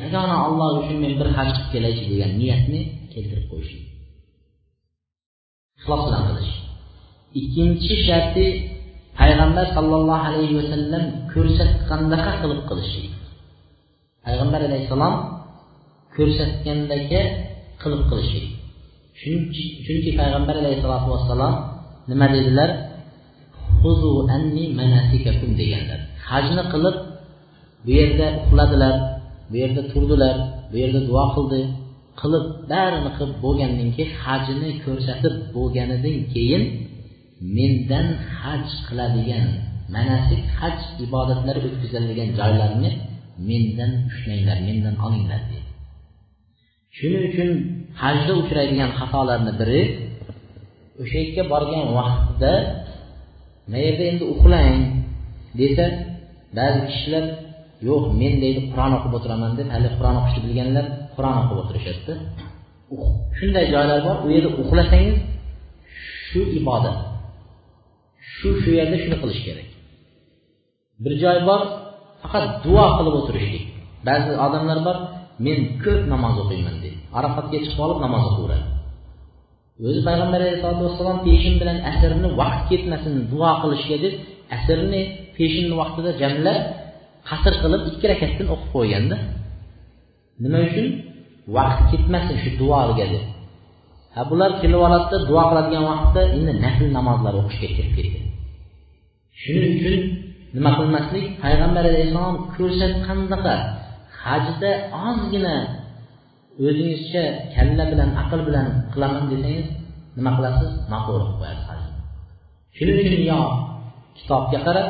Speaker 2: Yagona olloh uchun men bir haj qilib kelaychi degan niyatni keltirib qo'yish ixlos bilan qilish ikkinchi sharti payg'ambar sollallohu alayhi vasallam ko'rsatgandaqa qilib qilishlik. Payg'ambar alayhissalom ko'rsatgandagi qilib qilishlik. Chunki payg'ambar alayhissalotu vassalom nima dedilar? Deganlar. Hajni qilib bu yerda uxladilar bu yerda turdilar bu yerda duo qildi. Qilib barini qilib bo'lgandan keyin hajini ko'rsatib bo'lganidan keyin mendan haj qiladigan manasik haj ibodatlari o'tkaziladigan joylarni mendan ushlanglar mendan olinglar deydi shuning uchun hajda uchraydigan xatolarni biri o'sha yerga borgan vaqtida mayerda endi uxlang desa ba'zi kishilar yo'q men deydi qur'on o'qib o'tiraman deb hali qur'on o'qishni bilganlar qur'on o'qib o'tirishadida shunday joylar bor u yerda uxlasangiz shu ibodat. Shu shu yerda shuni qilish kerak. Bir joy bor faqat duo qilib o'tirishlik. Ba'zi odamlar bor men ko'p namoz o'qiyman deydi. Arafatga chiqib olib namoz o'qiyveradi. O'zi payg'ambar alayhisalotu vassalom peshin bilan asrni vaqt ketmasin duo qilishga deb asrni peshinni vaqtida jamlab qasr qilib ikki rakatdan o'qib qo'yganda nima uchun? Vaqt ketmasin shu duoga deb. Ha bular kelib oladida duo qiladigan vaqtda endi nafl namozlar o'qishga kirib ketgan. Shuning uchun nima qilmaslik? Payg'ambar alayhissalom ko'rsatgandaqa hajda ozgina o'zingizcha kalla bilan aql bilan qilaman desangiz nima qilasiz? Noto'g'ri qilib qo'yasiz shuning uchun yo kitobga qarab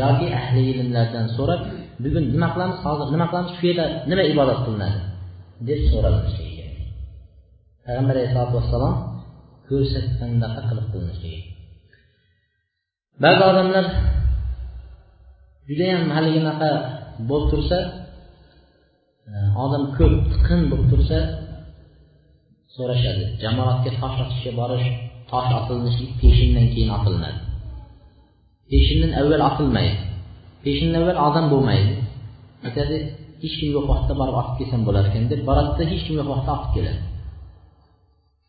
Speaker 2: yoki ahli ilmlardan so'rab bugun nima qilamiz? Hozir nima qilamiz? Shu yerda nima ibodat qilinadi? deb so'ralishligi kerak payg'ambar alayhisalotu vassalom ko'rsatgandaqa qilib qilinishligi ba'zi odamlar judayam haliginaqa bo'lib tursa e, odam ko'p tiqin bo'lib tursa so'rashadi. Jamoatga tosh otishga borish tosh otilinishlik peshindan keyin otilinadi. Peshindan avval otilmaydi. Peshindan avval odam bo'lmaydi. Aytadi hech kim yo'q vaqtda borib olib kelsam bo'lar ekan deb boradida hech kim yo'q vaqtda otib keladi.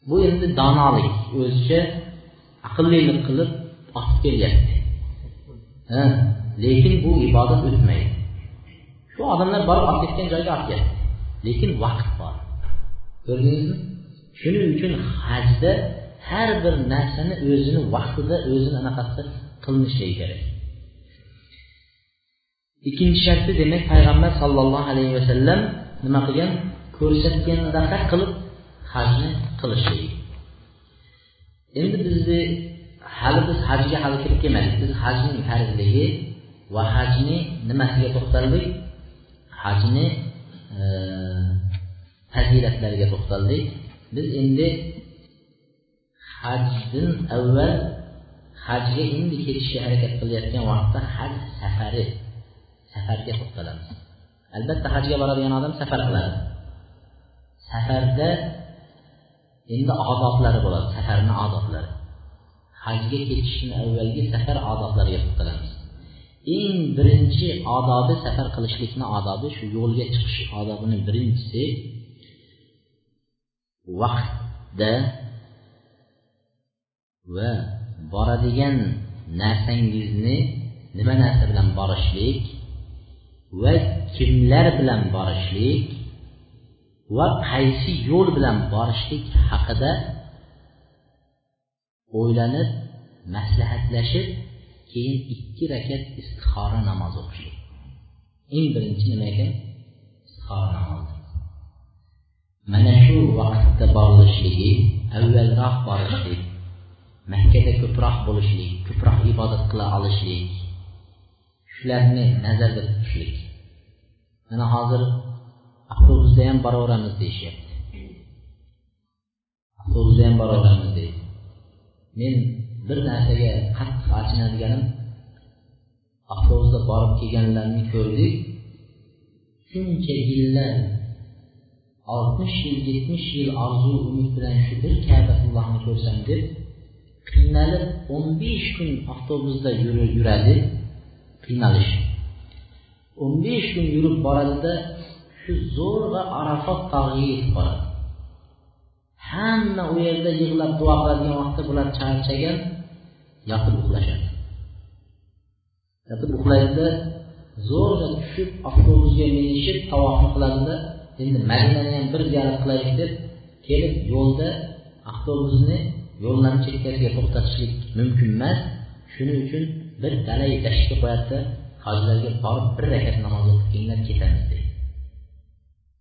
Speaker 2: Bu endi donolik o'zicha aqllilik qilib otib kelyapti. Lekin bu ibodat o'tmaydi. Shu odamlar borib olib ketgan joyga olib keladi lekin vaqt bor. Ko'rdingizmi? Shuning uchun hajda har bir narsani o'zini vaqtida o'zini anaqasida qilinishligi kerak. Ikkinchi sharti demak payg'ambar sollallohu alayhi vasallam nima qilgan? Ko'rsatgandaqa qilib hajni qilishlik endi bizni hali biz hajga hali kirib kelmadik. Biz hajning farzligi va hajni nimasiga to'xtaldik? Hajni e, fazilatlariga to'xtaldik. Biz endi hajdan avval hajga endi ketishga harakat qilayotgan vaqtda haj safari safarga to'xtalamiz. Albatta hajga boradigan odam safar qiladi. Safarda endi odoblari bo'ladi safarni odoblari. Hajga ketishni avvalgi safar odoblariga to'xtalamiz. Eng birinchi odobi safar qilishlikni odobi shu yo'lga chiqish odobini birinchisi vaqtda va boradigan narsangizni nima narsa bilan borishlik va kimlar bilan borishlik va qaysi yo'l bilan borishlik haqida o'ylanib maslahatlashib keyin ikki rakat istixora namozi o'qishlik. Eng birinchi nima ekan istixora namozi. Mana shu vaqtda borilishligi avvalroq borishlik makkada ko'proq bo'lishlik ko'proq ibodat qila olishlik shularni nazarda tutishlik mana hozir avtobusda ham boraveramiz deyishyapti. Avtobusda ham boraveramiz deydi. Men bir narsaga qattiq achinadiganim avtobusda borib kelganlarni ko'rdik. Shuncha yillar oltmish yil yetmish yil orzu umid bilan shu bir kabatullohni ko'rsam deb qiynalib o'n besh kun avtobusda yuradi. Qiynalish o'n besh kun yurib boradida shu zo'rg'a arafot tog'iga yetib boradi. Hamma u yerda yig'lab duo qiladigan vaqtda bular charchagan yotib uxlashadi. Yotib uxlaydida zo'rg'a tushib avtobusga minishib tavofni qiladida endi madinani ham bir ziyorat qilaylik deb kelib yo'lda avtobusni yo'llarni chekkasiga to'xtatishlik mumkin emas. Shuning uchun bir dalay dashtga qo'yadida hojilarga borib bir rakat namoz o'qib kelinglar ketamiz deydi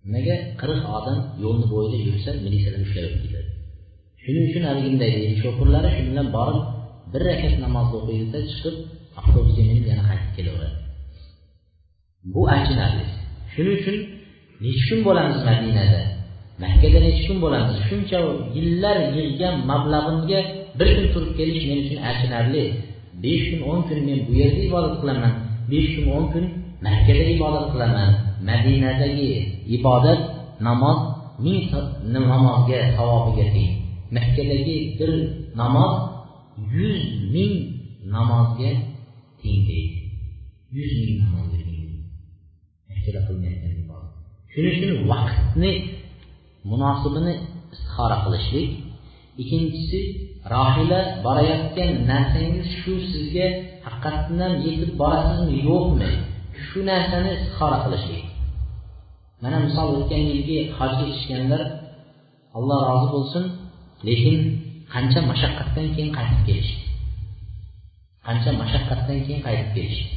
Speaker 2: nimaga? Qirq odam yo'lni bo'yida yursa militsiyalar ushlab ketadi. Shuning uchun haliginday deydi sho'pirlari shu bilan borib bir rakat namozni o'qiydida chiqib avtobusga minib yana qaytib kelaveradi. Bu achinarli shuning uchun nechi kun bo'lamiz madinada? Makkada nechi kun bo'lamiz? Shuncha yillar yig'gan mablag'imga bir kun turib kelish men uchun achinarli besh kun o'n kun men bu yerda ibodat qilaman. Besh kun o'n kun makkada ibodat qilaman. Madinadagi ibodat namoz ming namozga savobiga teng makkadagi bir namoz yuz ming namozga teng deydi yuz ming namozga teng makkada qilinayotgan ibodat. Shuning uchun vaqtni munosibini istixora qilishlik. Ikkinchisi rohila borayotgan narsangiz shu sizga haqiqatdan yetib borasizmi yo'qmi? Shu narsani istihora qilishlik. Mana misol o'tgan yilgi hojga tushganlar alloh rozi bo'lsin lekin qancha mashaqqatdan keyin qaytib kelishdi? Qancha mashaqqatdan keyin qaytib kelishdi?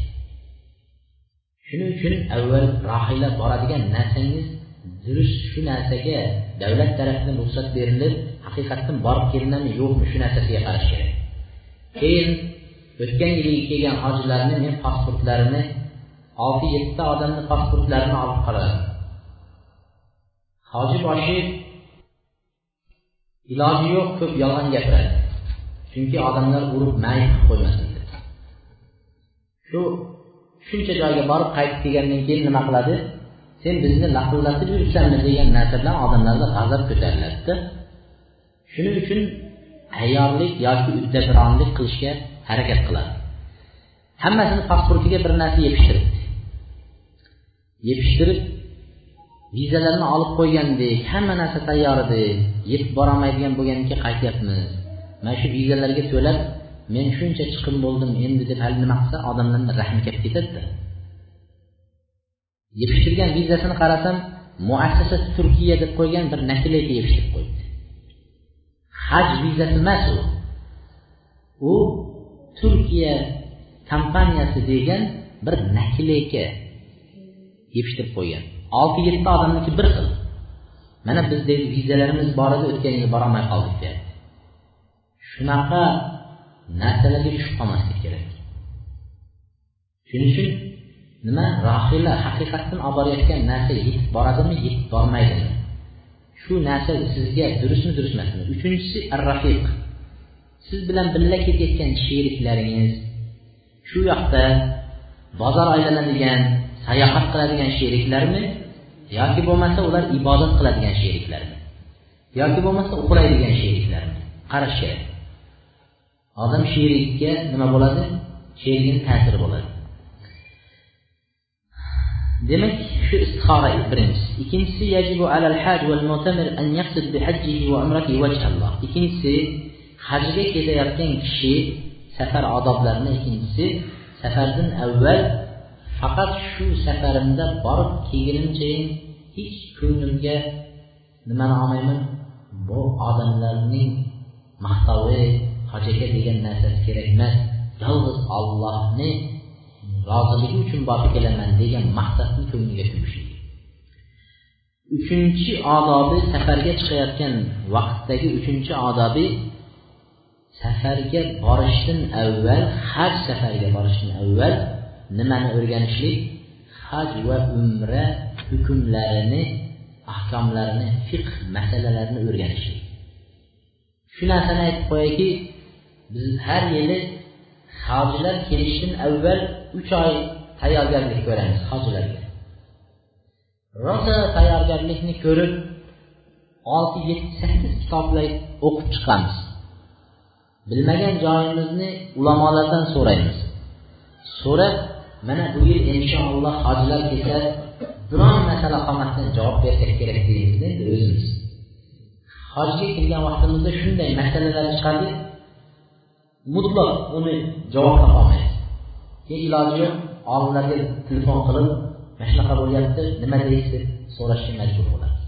Speaker 2: Shuning uchun avval rohila boradigan narsangiz durust shu narsaga davlat tarafidan ruxsat berilib haqiqatdan borib kelinadimi yo'qmi shu narsasiga qarash kerak. Keyin o'tgan yilgi kelgan hojilarni men pasportlarini olti yettita odamni pasportlarini olib qolaman. Hoji boshi iloji yo'q ko'p yolg'on gapiradi. Chunki odamlar urib mayib qilib qo'ymasin deb shu shuncha joyga borib qaytib kelgandan keyin nima qiladi? Sen bizni laqillatib yuribsanmi degan narsa bilan odamlarda g'azab ko'tariladida shuning uchun ayyorlik yoki uddaburonlik qilishga harakat qiladi. Hammasini pasportiga bir narsa yepishtiribdi yepishtirib vizalarni olib qo'ygandik hamma narsa tayyor edi yetib borolmaydigan bo'lgandan qaytyapmiz. Mana shu vizalarga to'lab men shuncha chiqim bo'ldim endi deb hali nima qilsa odamlarni rahmi kelib ketadida. Yepishtirgan vizasini qarasam muassasa turkiya deb qo'ygan bir nakleyka yepishtirib qo'ydi haj vizasi emas u. U turkiya kompaniyasi degan bir nakleyka yepishtirib qo'ygan. Olti yetti odamniki bir xil. Mana bizda vizalarimiz bor edi o'tgan yil borolmay qoldik deyapti shunaqa narsalarga tushib qolmaslik kerak. Shuning uchun nima? Rohila haqiqatdan olib borayotgan narsa yetib boradimi yetib bormaydimi shu narsa sizga durustmi durust emasmi uchinchisi ar rafiq siz bilan birga ketayotgan sheriklaringiz shu yoqda bozor aylanadigan sayohat qiladigan sheriklarmi yoki bo'lmasa ular ibodat qiladigan sheriklarmi yoki bo'lmasa uxlaydigan sheriklarmi qarash kerak. Odam sherikka nima bo'ladi? Sherigini ta'siri bo'ladi. Demak shu istihora birinchisi. Ikkinchisi yajibu alal haj val mu'tamir an yaqsid bi hajjihi va umratihi vajhalloh ikkinchisi hajga ketayotgan kishi safar odoblarini ikkinchisi safardan avval faqat shu safarimda borib kelgunimchayin hech ko'nglimga nimani olmayman? Bu odamlarning maqtovi hojaga degan narsasi kerak emas. Yolg'iz ollohni roziligi uchun borib kelaman degan maqsadni ko'ngliga tugishligi uchinchi odobi safarga chiqayotgan vaqtdagi uchinchi odobi safarga borishdan avval haj safarga borishdan avval nimani o'rganishlik? Haj va umra hukmlarini ahkomlarini fiqh masalalarini o'rganishlik. Shu narsani aytib qo'yayki biz har yili hojilar kelishdan avval uch oy tayyorgarlik ko'ramiz hojilarga rosa tayyorgarlikni ko'rib olti yetti sakkiz kitoblar o'qib chiqamiz. Bilmagan joyimizni ulamolardan so'raymiz. So'rab mana bu yil inshaalloh hojilar kelsa biron masala qolmasdan javob bersak kerak deymiz endi o'zimiz. Hojga kirgan vaqtimizda shunday masalalar chiqadi mutlaq uni javob topolmaymiz iloji yo'q olimlarga telefon qilib mana shunaqa bo'lyapti nima deysiz so'rashga majbur bo'lamiz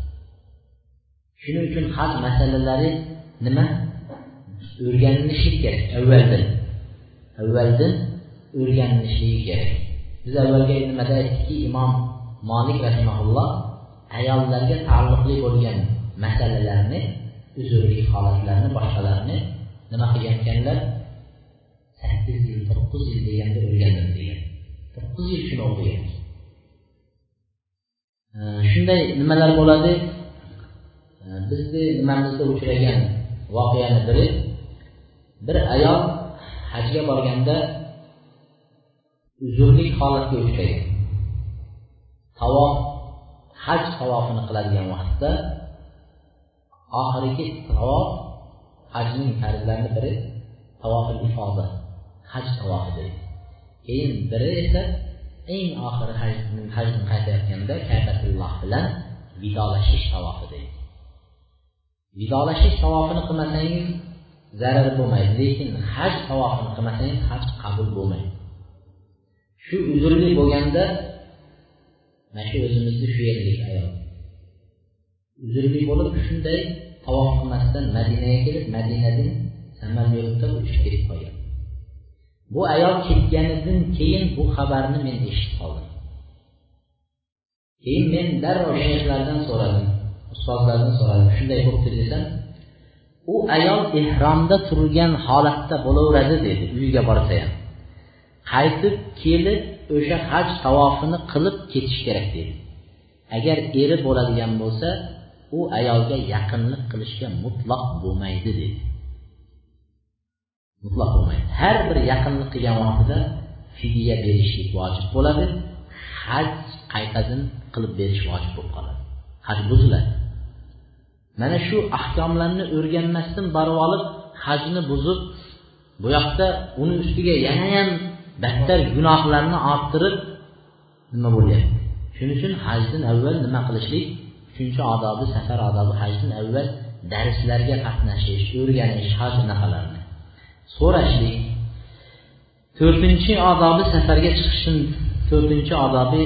Speaker 2: shuning uchun haj masalalari nima? O'rganilishi kerak avvaldan avvaldan o'rganilishligi kerak. Biz avvalgi nimada aytdikki imom molik rahimaulloh ayollarga taalluqli bo'lgan masalalarni uzrli holatlarni boshqalarni nima qilgan ekanlar? Sakkiz yil to'qqiz yil deganda o'rgandim degan to'qqiz yil shuni o'qigan shunday nimalar bo'ladi? Bizni nimamizda uchragan voqeani biri bir ayol hajga borganda uzrlik holatga uchraydi tavof haj tavofini qiladigan vaqtda oxirgi tavof hajning farzlarining biri tavofil ifoda. Haj tavofi keyin biri esa eng oxiri hajdan qaytayotganda kabatulloh bilan vidolashish tavofi deydi. Vidolashish tavofini qilmasangiz zarar bo'lmaydi lekin haj tavofini qilmasangiz haj qabul bo'lmaydi. Shu uzrli bo'lganda mana shu o'zimizni shu yerlik ayol. Uzrli bo'lib shunday tavof qilmasdan madinaga kelib madinadan samolyotda uchib ketib qolgan. Bu ayol ketganidan keyin bu xabarni men eshitib qoldim. Keyin men darrov shayxlardan so'radim ustozlardan so'radim. Shunday bo'libdi desam u ayol ehromda turgan holatda bo'laveradi dedi uyiga borsa ham qaytib kelib o'sha haj tavofini qilib ketish kerak dedi. Agar eri bo'ladigan bo'lsa u ayolga yaqinlik qilishga mutlaq bo'lmaydi dedi. Mutlaq bo'lmaydi har bir yaqinlik qilgan vaqtida fidya berishlik vojib bo'ladi haj qaytadan qilib berish vojib bo'lib qoladi. Haj buziladi. Mana shu ahkomlarni o'rganmasdan borib olib hajni buzib bu yoqda uni ustiga yanayam battar gunohlarni orttirib nima bo'lyapti? Shuning uchun hajdan avval nima qilishlik? Uchinchi odobi safar odobi hajdan avval darslarga qatnashish o'rganish haj anaqalarni so'rashlik. To'rtinchi odobi safarga chiqishdan to'rtinchi odobi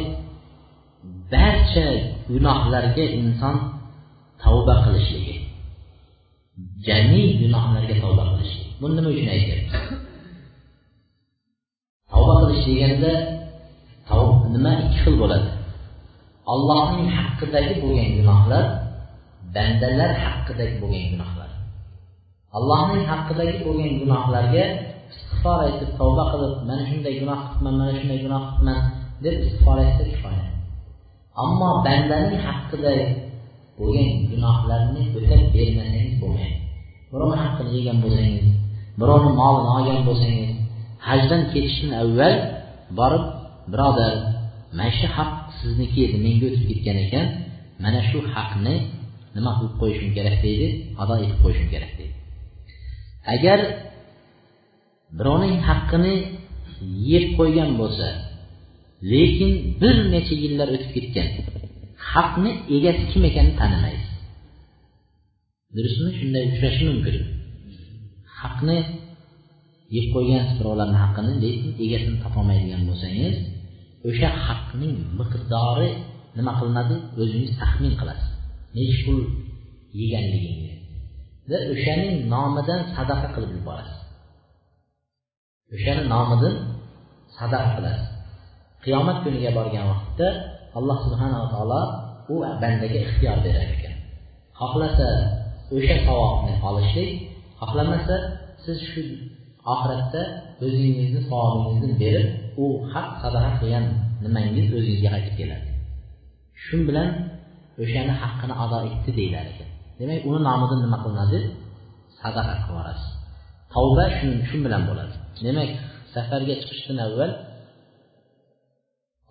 Speaker 2: barcha gunohlarga inson tavba qilishligi. Jami gunohlarga tavba qilishlik buni nima uchun aytyapmiz? Tavba qilish deganda nima ikki xil bo'ladi. Allohning haqqidagi bo'lgan gunohlar bandalar haqidagi bo'lgan gunohlar. Allohning haqqidagi bo'lgan gunohlarga istig'for aytib tavba qilib mana shunday gunoh qilibman mana shunday gunoh qilibman deb istig'for aytsa kifoya. Ammo bandaning haqqida bo'lgan gunohlarni o'tab bermasangiz bo'lmaydi. Birovni haqqini yegan bo'lsangiz birovni molini olgan bo'lsangiz hajdan ketishdan avval borib birodar mana shu haq sizniki edi menga o'tib ketgan ekan mana shu haqni nima qilib qo'yishim kerak? deydi ado etib qo'yishim kerak. deydi agar birovning haqqini yeb qo'ygan bo'lsa lekin bir necha yillar o'tib ketgan haqni egasi kim ekanini tanimaysiz. Durustmi shunday uchrashi mumkin. Haqni yeb qo'ygansiz birovlarni haqqini lekin egasini topolmaydigan bo'lsangiz o'sha haqning miqdori nima qilinadi o'zingiz taxmin qilasiz. Nechi pul yeganligingiz va o'shaning nomidan sadaqa qilib yuborasiz. O'shani nomidan sadaqa qilasiz. Qiyomat kuniga borgan vaqtda alloh subhanava taolo u bandaga ixtiyor berar ekan. Xohlasa o'sha savobni olishlik xohlamasa siz shu oxiratda o'zingizni savobingizni berib u haq sadaqa qilgan nimangiz o'zingizga qaytib keladi. Shu bilan o'shani haqqini ado etdi deyilar ekan. Demak uni nomidan nima qilinadi? Sadaqa qilib yuborasiz tavba shu bilan bo'ladi. Demak safarga chiqishdan avval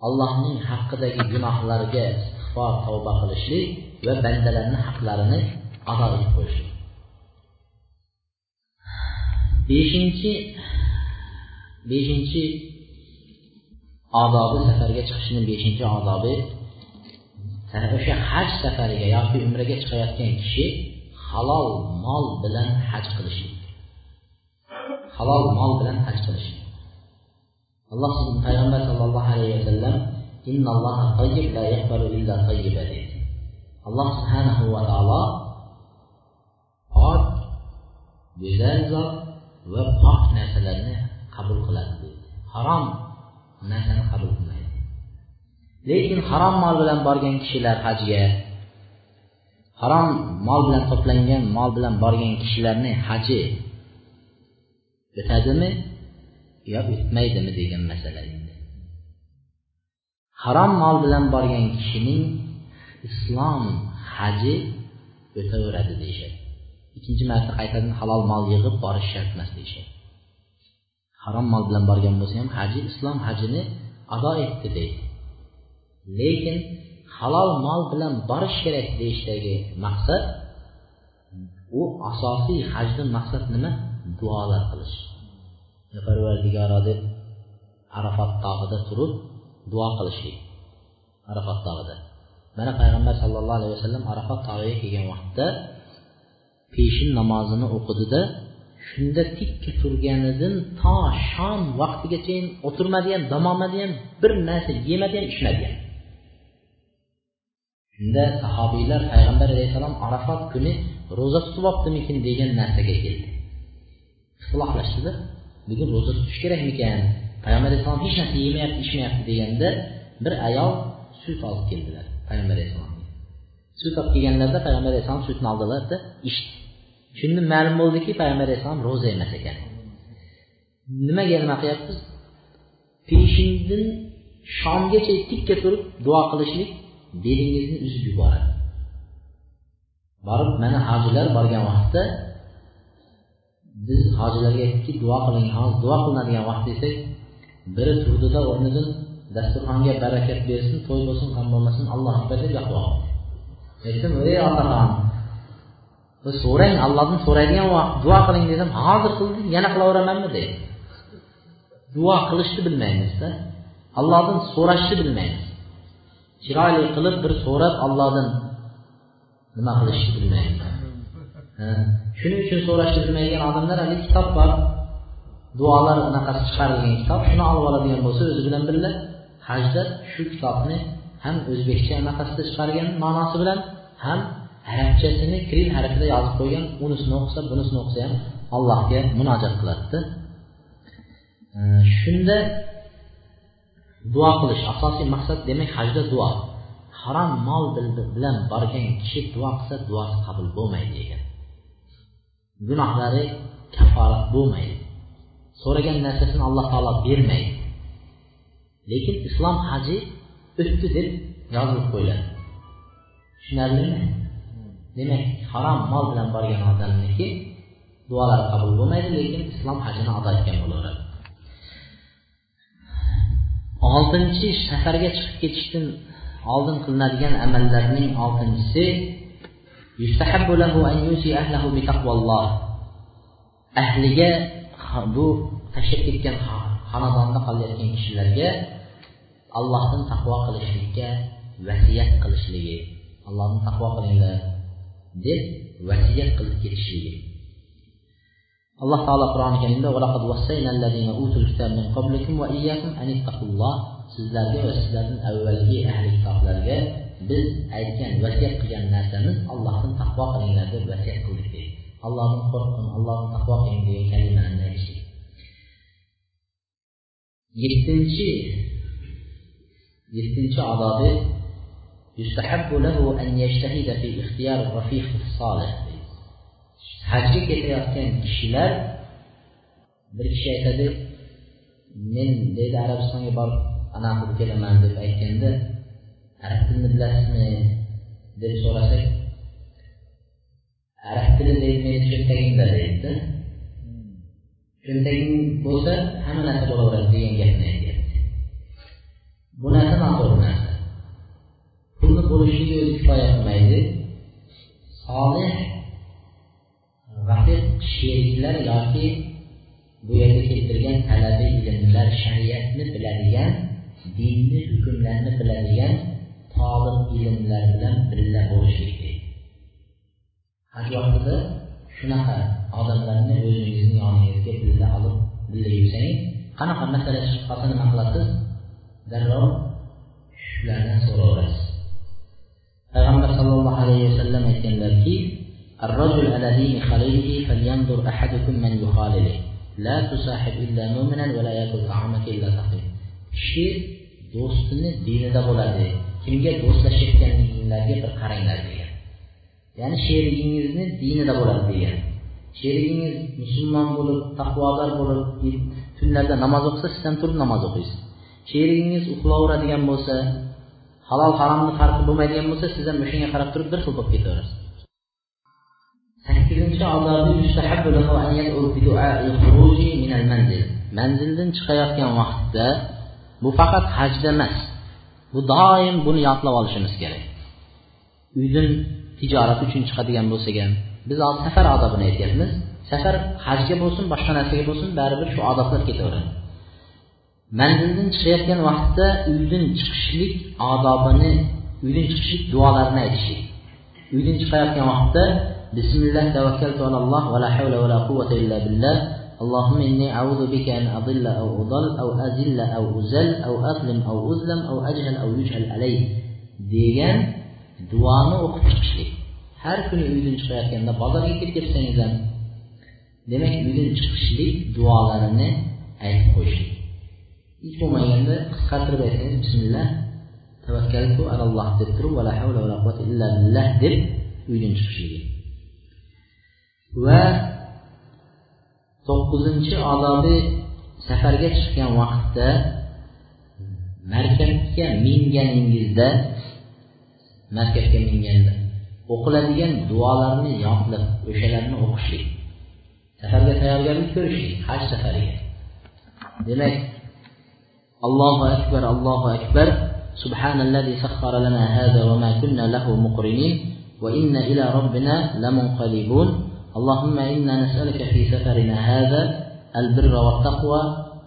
Speaker 2: allohning haqqidagi gunohlarga istig'for tavba qilishlik va bandalarni haqlarini ado etib qo'yishlik. Beshinchi beshinchi odobi safarga chiqishni beshinchi odobi o'sha haj safariga yoki umraga chiqayotgan kishi halol mol bilan haj qilishi. Halol mol bilan haj qilishi. Alloh payg'ambar sallallohu alayhi vasallam alloh subhanahu va taolo pok go'zal zot va pok narsalarni qabul qiladi deydi. Harom narsani qabul qilmaydi lekin harom mol bilan borgan kishilar hajga harom mol bilan to'plangan mol bilan borgan kishilarni haji o'tadimi yo o'tmaydimi degan masala endi. Harom mol bilan borgan kishining islom haji o'taveradi deyishadi. Ikkinchi marta qaytadan halol mol yig'ib borish shart emas deyishadi. Harom mol bilan borgan bo'lsa ham haji islom hajini ado etdi deydi. Lekin halol mol bilan borish kerak deyishdagi maqsad u asosiy hajdan maqsad nima? Duolar qilish. Parvardigoro deb arafat tog'ida turib duo qilishlik arafat tog'ida. Mana payg'ambar sallallohu alayhi vasallam arafat tog'iga kelgan vaqtda peshin namozini o'qidida shunda tikka turganidan to shom vaqtigacha o'tirmadi ham dam olmadi ham bir narsa yemadi ham ichmadi ham shunda sahobiylar payg'ambar alayhissalom arafat kuni ro'za tutib olibdimikin degan narsaga keldi. Ixtiloflashdida bugun ro'za tutish kerakmikan? Payg'ambar alayhissalom hech narsa yemayapti ichmayapti deganda bir ayol sut olib keldilar payg'ambar alayhissalomga. Sut olib kelganlarida payg'ambar alayhissalom sutni oldilarda ichdi. Shunda ma'lum bo'ldiki payg'ambar alayhissalom ro'za emas ekan. Nimaga nima qilyapmiz? Peshindan shomgacha tikka turib duo qilishlik belingizni uzib yuboradi. Borib mana hojilar borgan vaqtda biz hojilarga aytdikki duo qiling hozir duo qilinadigan vaqt desak biri turdida o'rnidan dasturxonga barakat bersin to'y bo'lsin ham bo'lmasin alloh akbar deb yoqib aytdim ey otaxon so'rang allohdan so'raydigan vaqt duo qiling dedim hozir qildik yana qilaveramanmi deydi. Duo qilishni bilmaymizda allohdan so'rashni bilmaymiz. Chiroyli qilib bir so'rab allohdan nima qilishni bilmaymiz shuning uchun so'rashni bilmaydigan odamlar haligi kitob bor. Duolar anaqasi chiqarilgan kitob shuni olib oladigan bo'lsa o'zi bilan birga hajda shu kitobni ham o'zbekcha anaqasida chiqargan ma'nosi bilan ham arabchasini kiril harfida yozib qo'ygan unisini o'qisa bunisini o'qisa ham allohga munojat qiladida. Shunda duo qilish asosiy maqsad demak hajda duo. Harom mol bilan borgan kishi duo qilsa duosi qabul bo'lmaydi degan. Gunohlari kaforat bo'lmaydi. So'ragan narsasini alloh taolo bermaydi. Lekin islom haji o'tdi deb yozilib qo'yiladi. Tushunarlimi? Demak harom mol bilan borgan odamniki duolari qabul bo'lmaydi lekin islom hajini ado etgan bo'laveradi. Oltinchi safarga chiqib ketishdan oldin qilinadigan amallarning oltinchisi ahliga bu tashlab ketgan xonadonda qolayotgan kishilarga allohdan taqvo qilishlikka vasiyat qilishligi allohni taqvo qilinglar deb vasiyat qilib ketishligi alloh taolo qur'oni karimda sizlarga va sizlardan avvalgi ahli kitoblarga biz aytgan vasiyat qilgan narsamiz allohdan taqvo qilinglar deb vasiyat qildik deydi allohdan qo'rqin allohdan taqvo qiling degan kalimalarni aytishlik yettinchi yettinchi odobi يستحب له أن يجتهد في اختيار الرفيق الصالح hajga ketayotgan kishilar bir kishi aytadi men deydi arabistonga borib anaqa qilib kelaman deb aytganda arab tilini bilasizmi? deb so'rasak arab tili deydi meni cho'ntagimda deydida. Cho'ntaging bo'lsa hamma narsa bo'laveradi degan gapni aytyapti. Bu narsa noto'g'ri narsa. Pulni bo'lishligi o'zi kifoya qilmaydi. Solih rafiq sheriklar yoki bu yerga keltirgan talabi ilmlar shariatni biladigan dinni hukmlarini biladigan tolib ilmlar bilan birga bo'lishlik kerak. Haj vaqtida shunaqa odamlarni o'zingizni yoningizga birga olib birga yursangiz qanaqa masala chiqib qolsa nima qilasiz? Darrov shulardan so'rayverasiz. Payg'ambar sallallohu alayhi vasallam aytganlarki الرجل على دين خليله فلينظر أحدكم من يخالله لا تصاحب إلا مؤمنا ولا يأكل طعامك إلا تقي kishi do'stini dinida bo'ladi kimga do'stlashayotganliginglarga bir qaranglar degan ya'ni sherigingizni dinida bo'ladi degan sherigingiz musulmon bo'lib taqvodor bo'lib tunlarda namoz o'qisa siz ham turib namoz o'qiysiz sherigingiz uxlayveradigan bo'lsa halol haromni farqi bo'lmaydigan bo'lsa siz ham o'shanga qarab turib bir xil bo'lib ketaverasiz sakkizinchi odobi manzildan chiqayotgan vaqtda bu faqat hajda emas bu doim buni yodlab olishimiz kerak. Uydan tijorat uchun chiqadigan bo'lsak ham biz hozir safar odobini aytyapmiz safar hajga bo'lsin boshqa narsaga bo'lsin baribir shu odoblar ketaveradi. Manzildan chiqayotgan vaqtda uydan chiqishlik odobini uydan chiqishlik duolarini aytishlik. Uydan chiqayotgan vaqtda bismillah tavakkaltu alalloh va la havla va la quvvata illa billah اللهم إني أعوذ بك أن أضل أو أضل أو أذل أو أزل أو أظلم أو أظلم أو أجهل أو يجهل علي degan duoni o'qib chiqishlik har kuni uydan chiqayotganda bozorga kirib ketsangiz ham demak uydan chiqishlik duolarini aytib qo'yishlik hech bo'lmaganda qisqartirib aytsangiz bismillah tavakkaltu alalloh deb turib vala havla vala quvvata illa billah deb uydan chiqishligi va to'qqizinchi odobi safarga chiqqan vaqtda markabga minganingizda markabga minganda o'qiladigan duolarni yodlab o'shalarni o'qishlik safarga tayyorgarlik ko'rishlik haj safariga. Demak allohu akbar allohu akbar subhanallazi sakhkhara hada va ma kunna lahu muqrinin va inna ila robbina lamunqalibun. اللهم إنا نسألك في سفرنا هذا البر والتقوى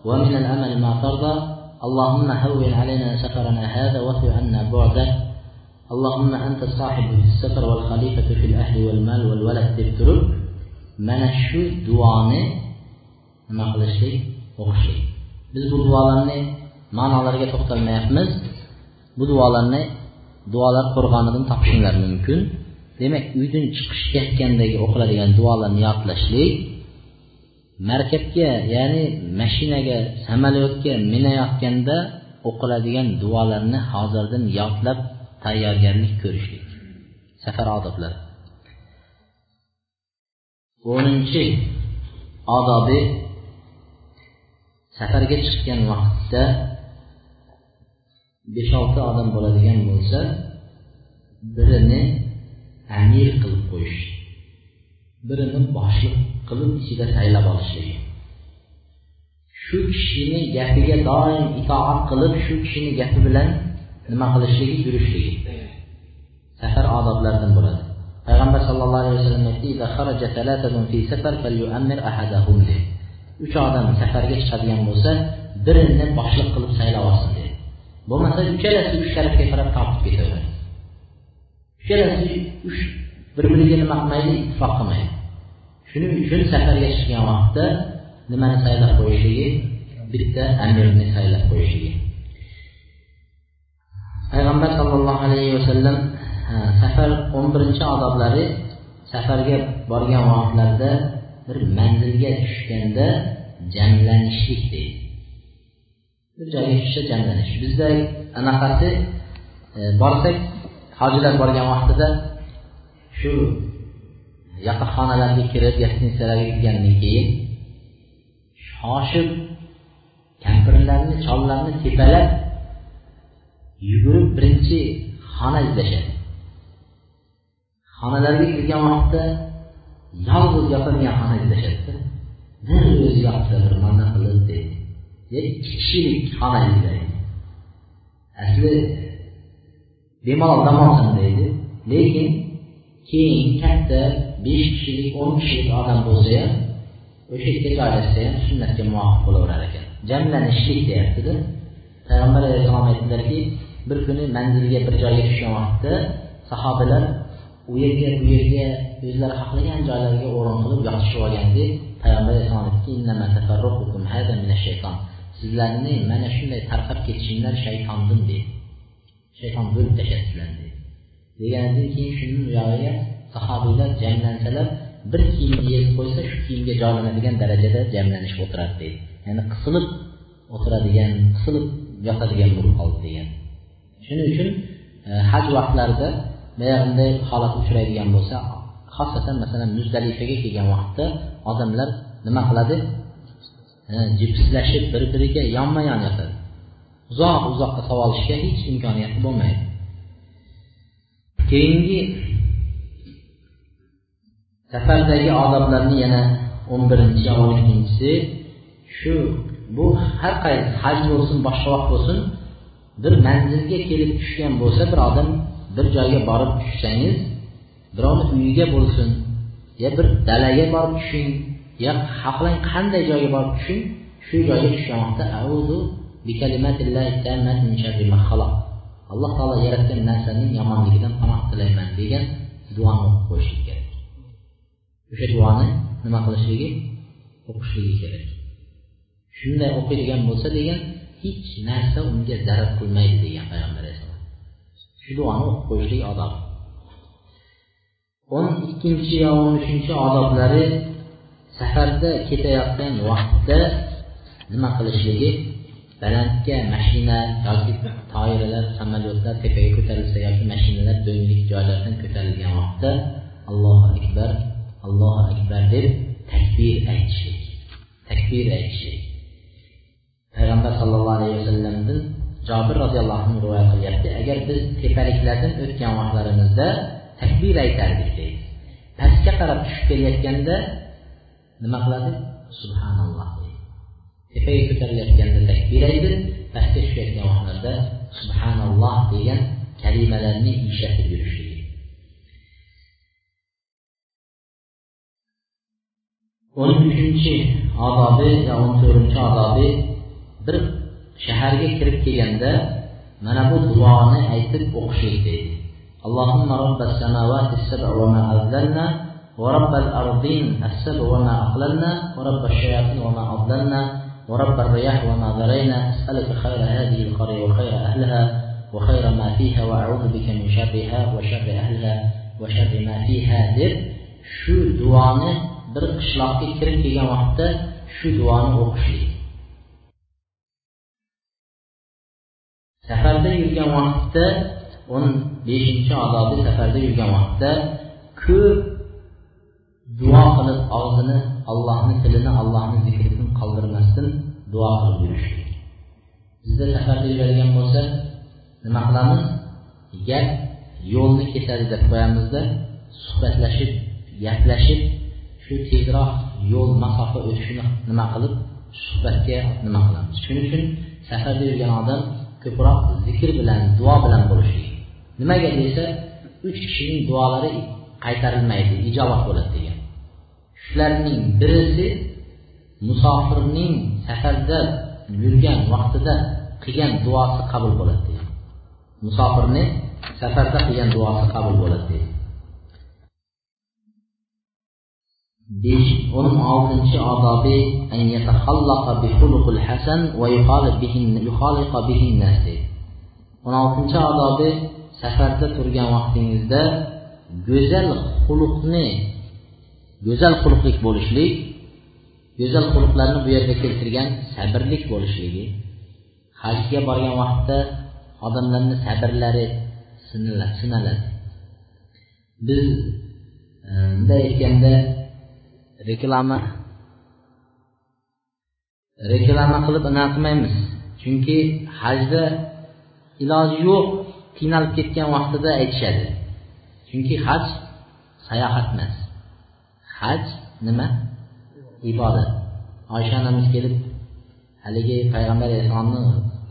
Speaker 2: ومن الأمل ما ترضى. اللهم هون علينا سفرنا هذا واطوي عنا بعده. اللهم أنت الصاحب في السفر والخليفة في الأهل والمال والولد دبترب mana shu duoni nima qilishlik o'qishlik biz bu duolarni ma'nolariga to'xtalmayapmiz bu duolarni duolar qo'rg'onidan topishinglar mumkin demak uydan chiqishayotgandagi o'qiladigan duolarni yodlashlik markabga ya'ni mashinaga samolyotga minayotganda o'qiladigan duolarni hozirdan yodlab tayyorgarlik ko'rishlik. Safar odoblari. O'ninchi odobi safarga chiqqan vaqtda besh olti odam bo'ladigan bo'lsa birini amir qilib qo'yish. Birini boshliq qilib ichida saylab olishlik shu kishini gapiga doim itoat qilib shu kishini gapi bilan nima qilishligi yurishligi safar odoblaridan bo'ladi. Payg'ambar sallallohu alayhi vasallam aytdi uch odam safarga chiqadigan bo'lsa birini boshliq qilib saylab olsin dedi bo'lmasa uchalasi uch tarafga qarab topib ketaveradi uchalasi uch bir biriga nima qilmaydi? Ittifoq qilmaydi. Shuning uchun safarga chiqqan vaqtda nimani saylab qo'yishligi? Bitta amirni saylab qo'yishligi. Payg'ambar sollallohu alayhi vasallam safar o'n birinchi odoblari safarga borgan vaqtlarida bir manzilga tushganda jamlanishlik deydi. Bir joyga tushsa jamlanish. Bizda anaqasi e, borsak hojilar borgan vaqtida shu yotoqxonalarga kirib gostinisalarga kirgandan keyin shoshib kampirlarni chollarni tepalab yugurib birinchi xona izlashadi. Xonalarga kirgan vaqtda yolg'iz yopilgan xona izlashadida bir o'zi yotsa bir mana qilib deydi ikki kishilik xona izlaydi. Asli bemalol dam olsin deydi lekin keyin katta besh kishilik o'n kishilik odam bo'lsa ham o'sha yerga joylashsa ham sunnatga muvofiq bo'laverar ekan. Jamlanishlik deyaptida. Payg'ambar alayhissalom aytdilarki bir kuni manzilga bir joyga tushgan vaqtda sahobalar u yerga bu yerga o'zlari xohlagan joylariga o'rin qilib yotishib olganda payg'ambar alayhissalom aytdiki sizlarni mana shunday tarqab ketishinglar shaytondan deydi shayton bo'lib tashladi sizlarni dedi deganidan keyin shuni uyog'iga sahobiylar jamlansalar bir kiyimni yeb qo'ysa shu kiyimga joylanadigan darajada jamlanishib o'tiradi deydi ya'ni qisilib o'tiradigan qisilib yotadigan bo'lib qoldi degan. Shuning uchun e, haj vaqtlarida bunday holat uchraydigan bo'lsa xosatan masalan muzdalifaga kelgan vaqtda odamlar nima qiladi? E, jipslashib bir biriga yonma yon yotadi. Uzoq uzoqqa savolishga hech imkoniyati bo'lmaydi. Keyingi safardagi odoblarni yana o'n birinchi o'n ikkinchisi shu bu har qaysi haj bo'lsin boshqa vaqt bo'lsin bir manzilga kelib tushgan bo'lsa bir odam bir joyga borib tushsangiz birovni uyiga bo'lsin yo bir dalaga borib tushing yo xohlang qanday joyga borib tushing shu joyga tushgan vaqtda alloh taolo yaratgan narsaning yomonligidan panoh tilayman degan duoni o'qib qo'yishlik kerak. O'sha duoni nima qilishligi o'qishligi kerak. Shunday o'qiydigan bo'lsa degan hech narsa unga zarar qilmaydi degan payg'ambar alayhissalom. Shu duoni o'qib qo'yishlik odob. O'n ikkinchi va o'n uchinchi odoblari safarda ketayotgan vaqtda nima qilishligi bələndliyə məşinə, yoki tairələr, səməliyyatlar təpəyə kötərilsə, yoki məşinələr döyünlük caylardan kötərilgən vaxtda Allahu Ekber, Allahu Ekber deyib təkbir əyişik. Təkbir əyişik. Peyğəmbər sallallahu aleyhi ve sellemdən Cabir radiyallahu anh rivayət qılıbdı. Əgər biz təpəliklərdən ötən vaxtlarımızda təkbir aytardık deyir. Pəskə qarab düşüb gəliyətkəndə nə qılardı? Subhanallah deydi tepaga ko'tarilayotganda takbir aytib pastga tushayotgan vaqtlarda subhanalloh degan kalimalarni ishlatib yurishligi o'n uchinchi odobi va o'n to'rtinchi odobi bir shaharga kirib kelganda mana bu duoni aytib o'qishlik deydi اللهم رب السماوات السبع وما أذلنا ورب الأرضين السبع وما أقللنا ورب الشياطين وما أضللنا ورب الرياح وما ذرينا أسألك خير هذه القرية وخير أهلها وخير ما فيها وأعوذ بك من شرها وشر أهلها وشر ما فيها deb shu duoni bir qishloqqa kirib kelgan vaqtda shu duoni o'qishlik safarda yurgan vaqtda o'n beshinchi odobi safarda yurgan vaqtda ko'p duo qilib og'zini allohni tilini allohni zikridan qoldirmasdan duo qilib yurishlik bizda safarda yuradigan bo'lsa nima qilamiz? Gap yo'lni kesadi deb qo'yamizda suhbatlashib gaplashib shu tezroq yo'l masofa o'tishini nima qilib suhbatga nima qilamiz? Shuning uchun safarda yurgan odam ko'proq zikr bilan duo bilan bo'lishlik nimaga desa uch kishining duolari qaytarilmaydi ijobat bo'ladi degan. Shularning birisi musofirning safarda yurgan vaqtida qilgan duosi qabul bo'ladi deydi musofirni safarda qilgan duosi qabul bo'ladi deydi besh o'n oltinchi odobi o'n oltinchi odobi safarda turgan vaqtingizda go'zal xuluqni go'zal xuluqlik bo'lishlik go'zal xulqlarni bu yerga keltirgan sabrlik bo'lishligi hajga borgan vaqtda odamlarni sabrlari sinaladi. Biz e, bunday aytganda reklama reklama qilib anaqa qilmaymiz chunki hajda iloji yo'q qiynalib ketgan vaqtida aytishadi. Chunki haj sayohat emas haj nima? Ibodat. Oysha onamiz kelib haligi payg'ambar alayhissalomni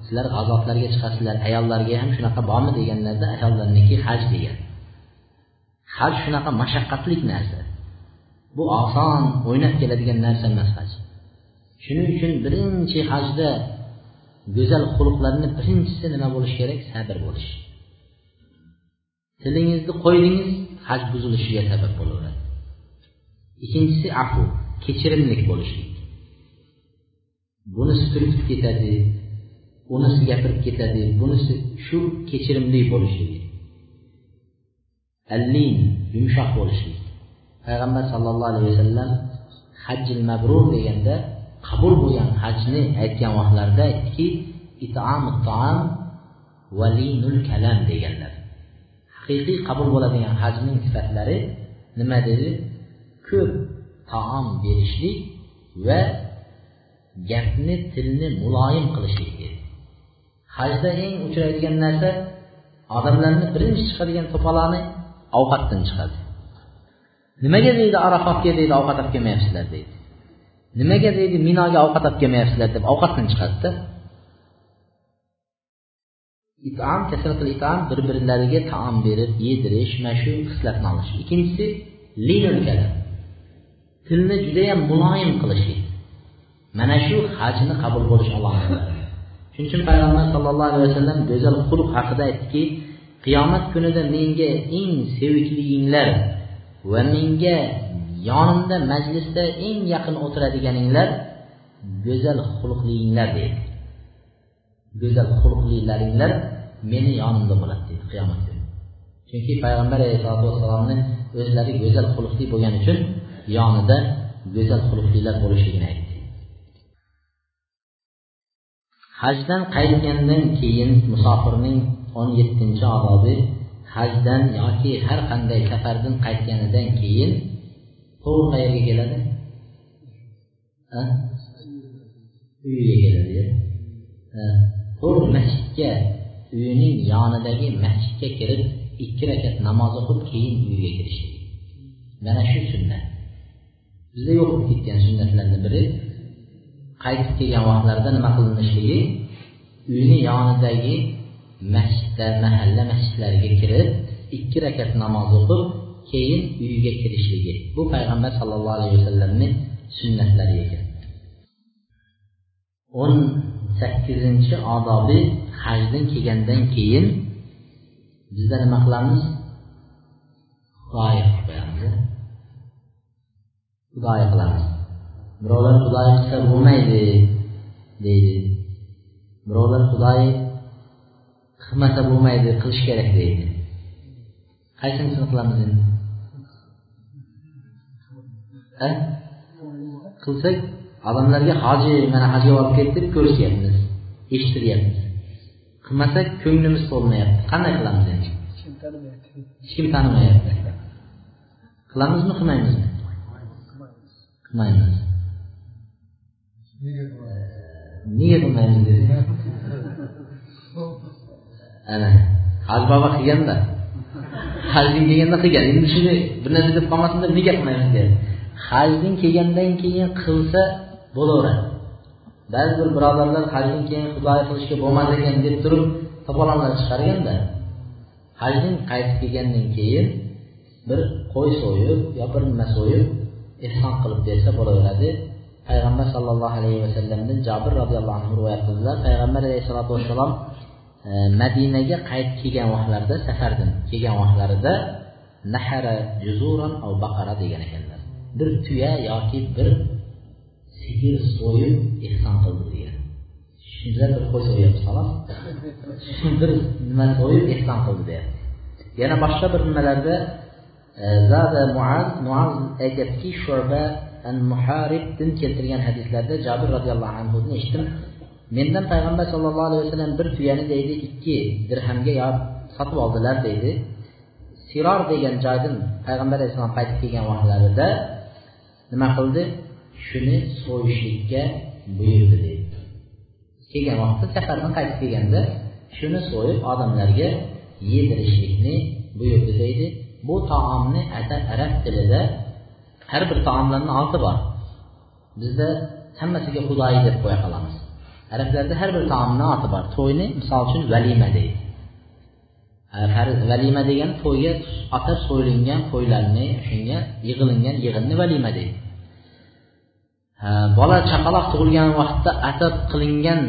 Speaker 2: sizlar g'azotlarga chiqasizlar ayollarga ham shunaqa bormi deganlarda ayollarniki haj degan. Haj shunaqa mashaqqatli narsa. Bu oson o'ynab keladigan narsa emas haj. Shuning uchun birinchi hajda go'zal xulqlarni birinchisi nima bo'lishi kerak? Sabr bo'lish tilingizni qo'ydingiz haj buzilishiga sabab bo'laveradi. Ikkinchisi afu. Kechirimlik bo'lishlik bunisi turtib ketadi unisi gapirib ketadi bunisi shu kechirimli bo'lishlik allin yumshoq bo'lishlik payg'ambar sallallohu alayhi vasallam hajjil mabrur deganda qabul bo'lgan hajni aytgan vaqtlarida aytdiki valinul kalam deganlar. Haqiqiy qabul bo'ladigan hajning sifatlari nima dedi? Ko'p taom berishlik va gapni tilni muloyim qilishlik hajda eng uchraydigan narsa odamlarni birinchi chiqadigan to'poloni ovqatdan chiqadi. Nimaga deydi arafotga deydi ovqat olib kelmayapsizlar deydi. Nimaga deydi minoga ovqat olib kelmayapsizlar deb ovqatdan chiqadida? Itom kasratul itom bir birlariga taom berib yedirish mana shu xislatni olish. Ikkinchisi linul kalam. Tilni judayam muloyim qilishlik mana shu hajni qabul bo'lish alomatlari shuning uchun payg'ambar sallallohu alayhi vasallam go'zal xulq haqida aytdiki qiyomat kunida menga eng sevikliginglar va menga yonimda majlisda eng yaqin o'tiradiganinglar go'zal xulqliinglar deydi. Go'zal xulqlilaringlar meni yonimda bo'ladi deydi qiyomat kuni. Chunki payg'ambar alayhisalotu vassalomni o'zlari go'zal xulqli bo'lgani uchun yonida go'zal xulqlilar bo'lishligini aytdi. Hajdan qaytgandan keyin musofirning o'n yettinchi odobi hajdan yoki har qanday safardan qaytganidan keyin to'g'ri qayerga keladi? Uyiga keladi to'g'ri masjidga uyining yonidagi masjidga kirib ikki rakat namoz o'qib keyin uyiga kirishi mana shu sunnat bizda yo'q bo'lib ketgan sunnatlarni biri qaytib kelgan vaqtlarida nima qilinishligi uyni yonidagi masjidda mahalla masjidlariga kirib ikki rakat namoz o'qib keyin uyiga kirishligi. Bu payg'ambar sallallohu alayhi vasallamni sunnatlari ekan. O'n sakkizinchi odobi hajdan kelgandan keyin bizda nima qilamiz? Xudoyi qilib qo'yamiz. Xudoyi qilamiz birovlar xudoyi qilsa bo'lmaydi deydi. Birovlar xudoyi qilmasa bo'lmaydi qilish kerak deydi. Qaysinisini qilamiz endi? Qilsak odamlarga hoji mana hajga borib ketdi deb ko'rishayapmiz eshitiryapmiz qilmasak ko'nglimiz to'lmayapti. Qanday qilamiz endi? Hech kim tanimayapti. Qilamizmi qilmaymizmi qilmaymiz nega qilmaymiz ana haj baba qilganda hajdan kelganda qilgan endi shuni bir narsa deb qolmasin deb nega qilmaymiz deyapti hajdan kelgandan keyin qilsa bo'laveradi ba'zi bir birodarlar hajdan keyin xudoyi qilishga bo'lmas ekan deb turib to'polonlar chiqarganda hajdan qaytib kelgandan keyin bir qo'y so'yib yo bir nima so'yib ehson qilib bersa bo'laveradi. Payg'ambar sallallohu alayhi vasallamdan jobir roziyallohu anhu rivoyat qildilar. Payg'ambar alayhissalotu vassalom e, madinaga qaytib kelgan vaqtlarida safardan kelgan vaqtlarida nahara juzuran av baqara degan ekanlar. Bir tuya yoki bir sigir so'yib ehson qildi degan. Shunda bir qo'y so'yyapmiz xolos. Bir nima so'yib ehson qildi deyapti yana boshqa bir nimalarda E, zada muaz muaz aytyaptiki shuba an muharibdin keltirgan hadislarda jabir roziyallohu anhudan eshitdim. Mendan payg'ambar sallallohu alayhi vasallam bir tuyani deydi ikki dirhamga yo sotib oldilar deydi. Siror degan joydan payg'ambar alayhissalom qaytib kelgan vaqtlarida nima qildi? Shuni so'yishlikka buyurdi deydi. Kelgan vaqtda safardan qaytib kelganda shuni so'yib odamlarga yedirishlikni buyurdi deydi. Bu taomni arab tilida har bir taomlarni oti bor. Bizda hammasiga xudoyi deb qo'ya qolamiz. Arablarda har bir taomni oti bor. To'yni misol uchun valima deydi. Valima degani to'yga atab so'yilgan qo'ylarni shunga yig'ilingan yig'inni valima deydi. Bola chaqaloq tug'ilgan vaqtda atab qilingan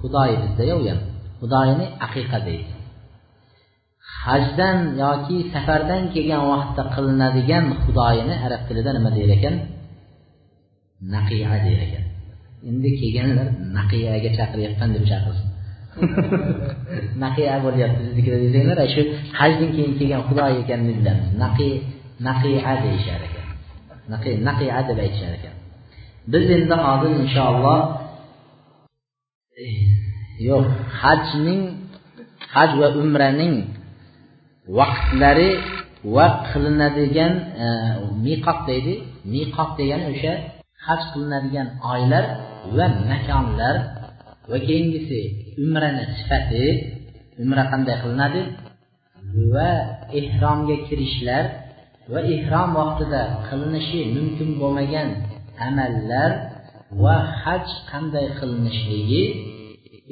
Speaker 2: xudoyi bizdaya u ham xudoyini aqiqa deydi. Hajdan yoki safardan kelgan vaqtda qilinadigan xudoyini arab tilida nima deyar ekan naqiya deyar ekan endi kelganlar naqiyaga chaqiryapman deb chaqirsin. <laughs> Naqiya bo'lyapti biznikida desanglar shu hajdan keyin kelgan xudo ekanini bilamiz naqi naqiya deyishar ekan. Naqi naqiya deb aytishar ekan. Biz endi hozir inshaalloh yo'q hajning haj va umraning vaqtlari va qilinadigan e, miqot deydi. Miqot degani o'sha haj qilinadigan oylar va makonlar. Va keyingisi umrani sifati. Umra qanday qilinadi? Va ehromga kirishlar va ehrom vaqtida qilinishi mumkin bo'lmagan amallar va haj qanday qilinishligi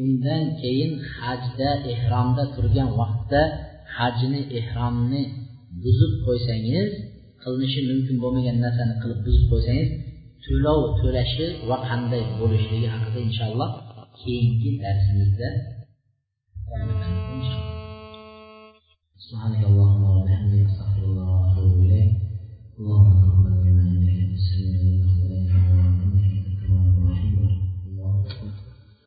Speaker 2: undan keyin hajda ehromda turgan vaqtda hajni ehromni buzib qo'ysangiz qilinishi mumkin bo'lmagan narsani qilib buzib qo'ysangiz to'lov to'lashi va qanday bo'lishligi haqida inshaalloh keyingi darsimizda سبحانك اللهم وبحمدك استغفر الله واتوب اليك اللهم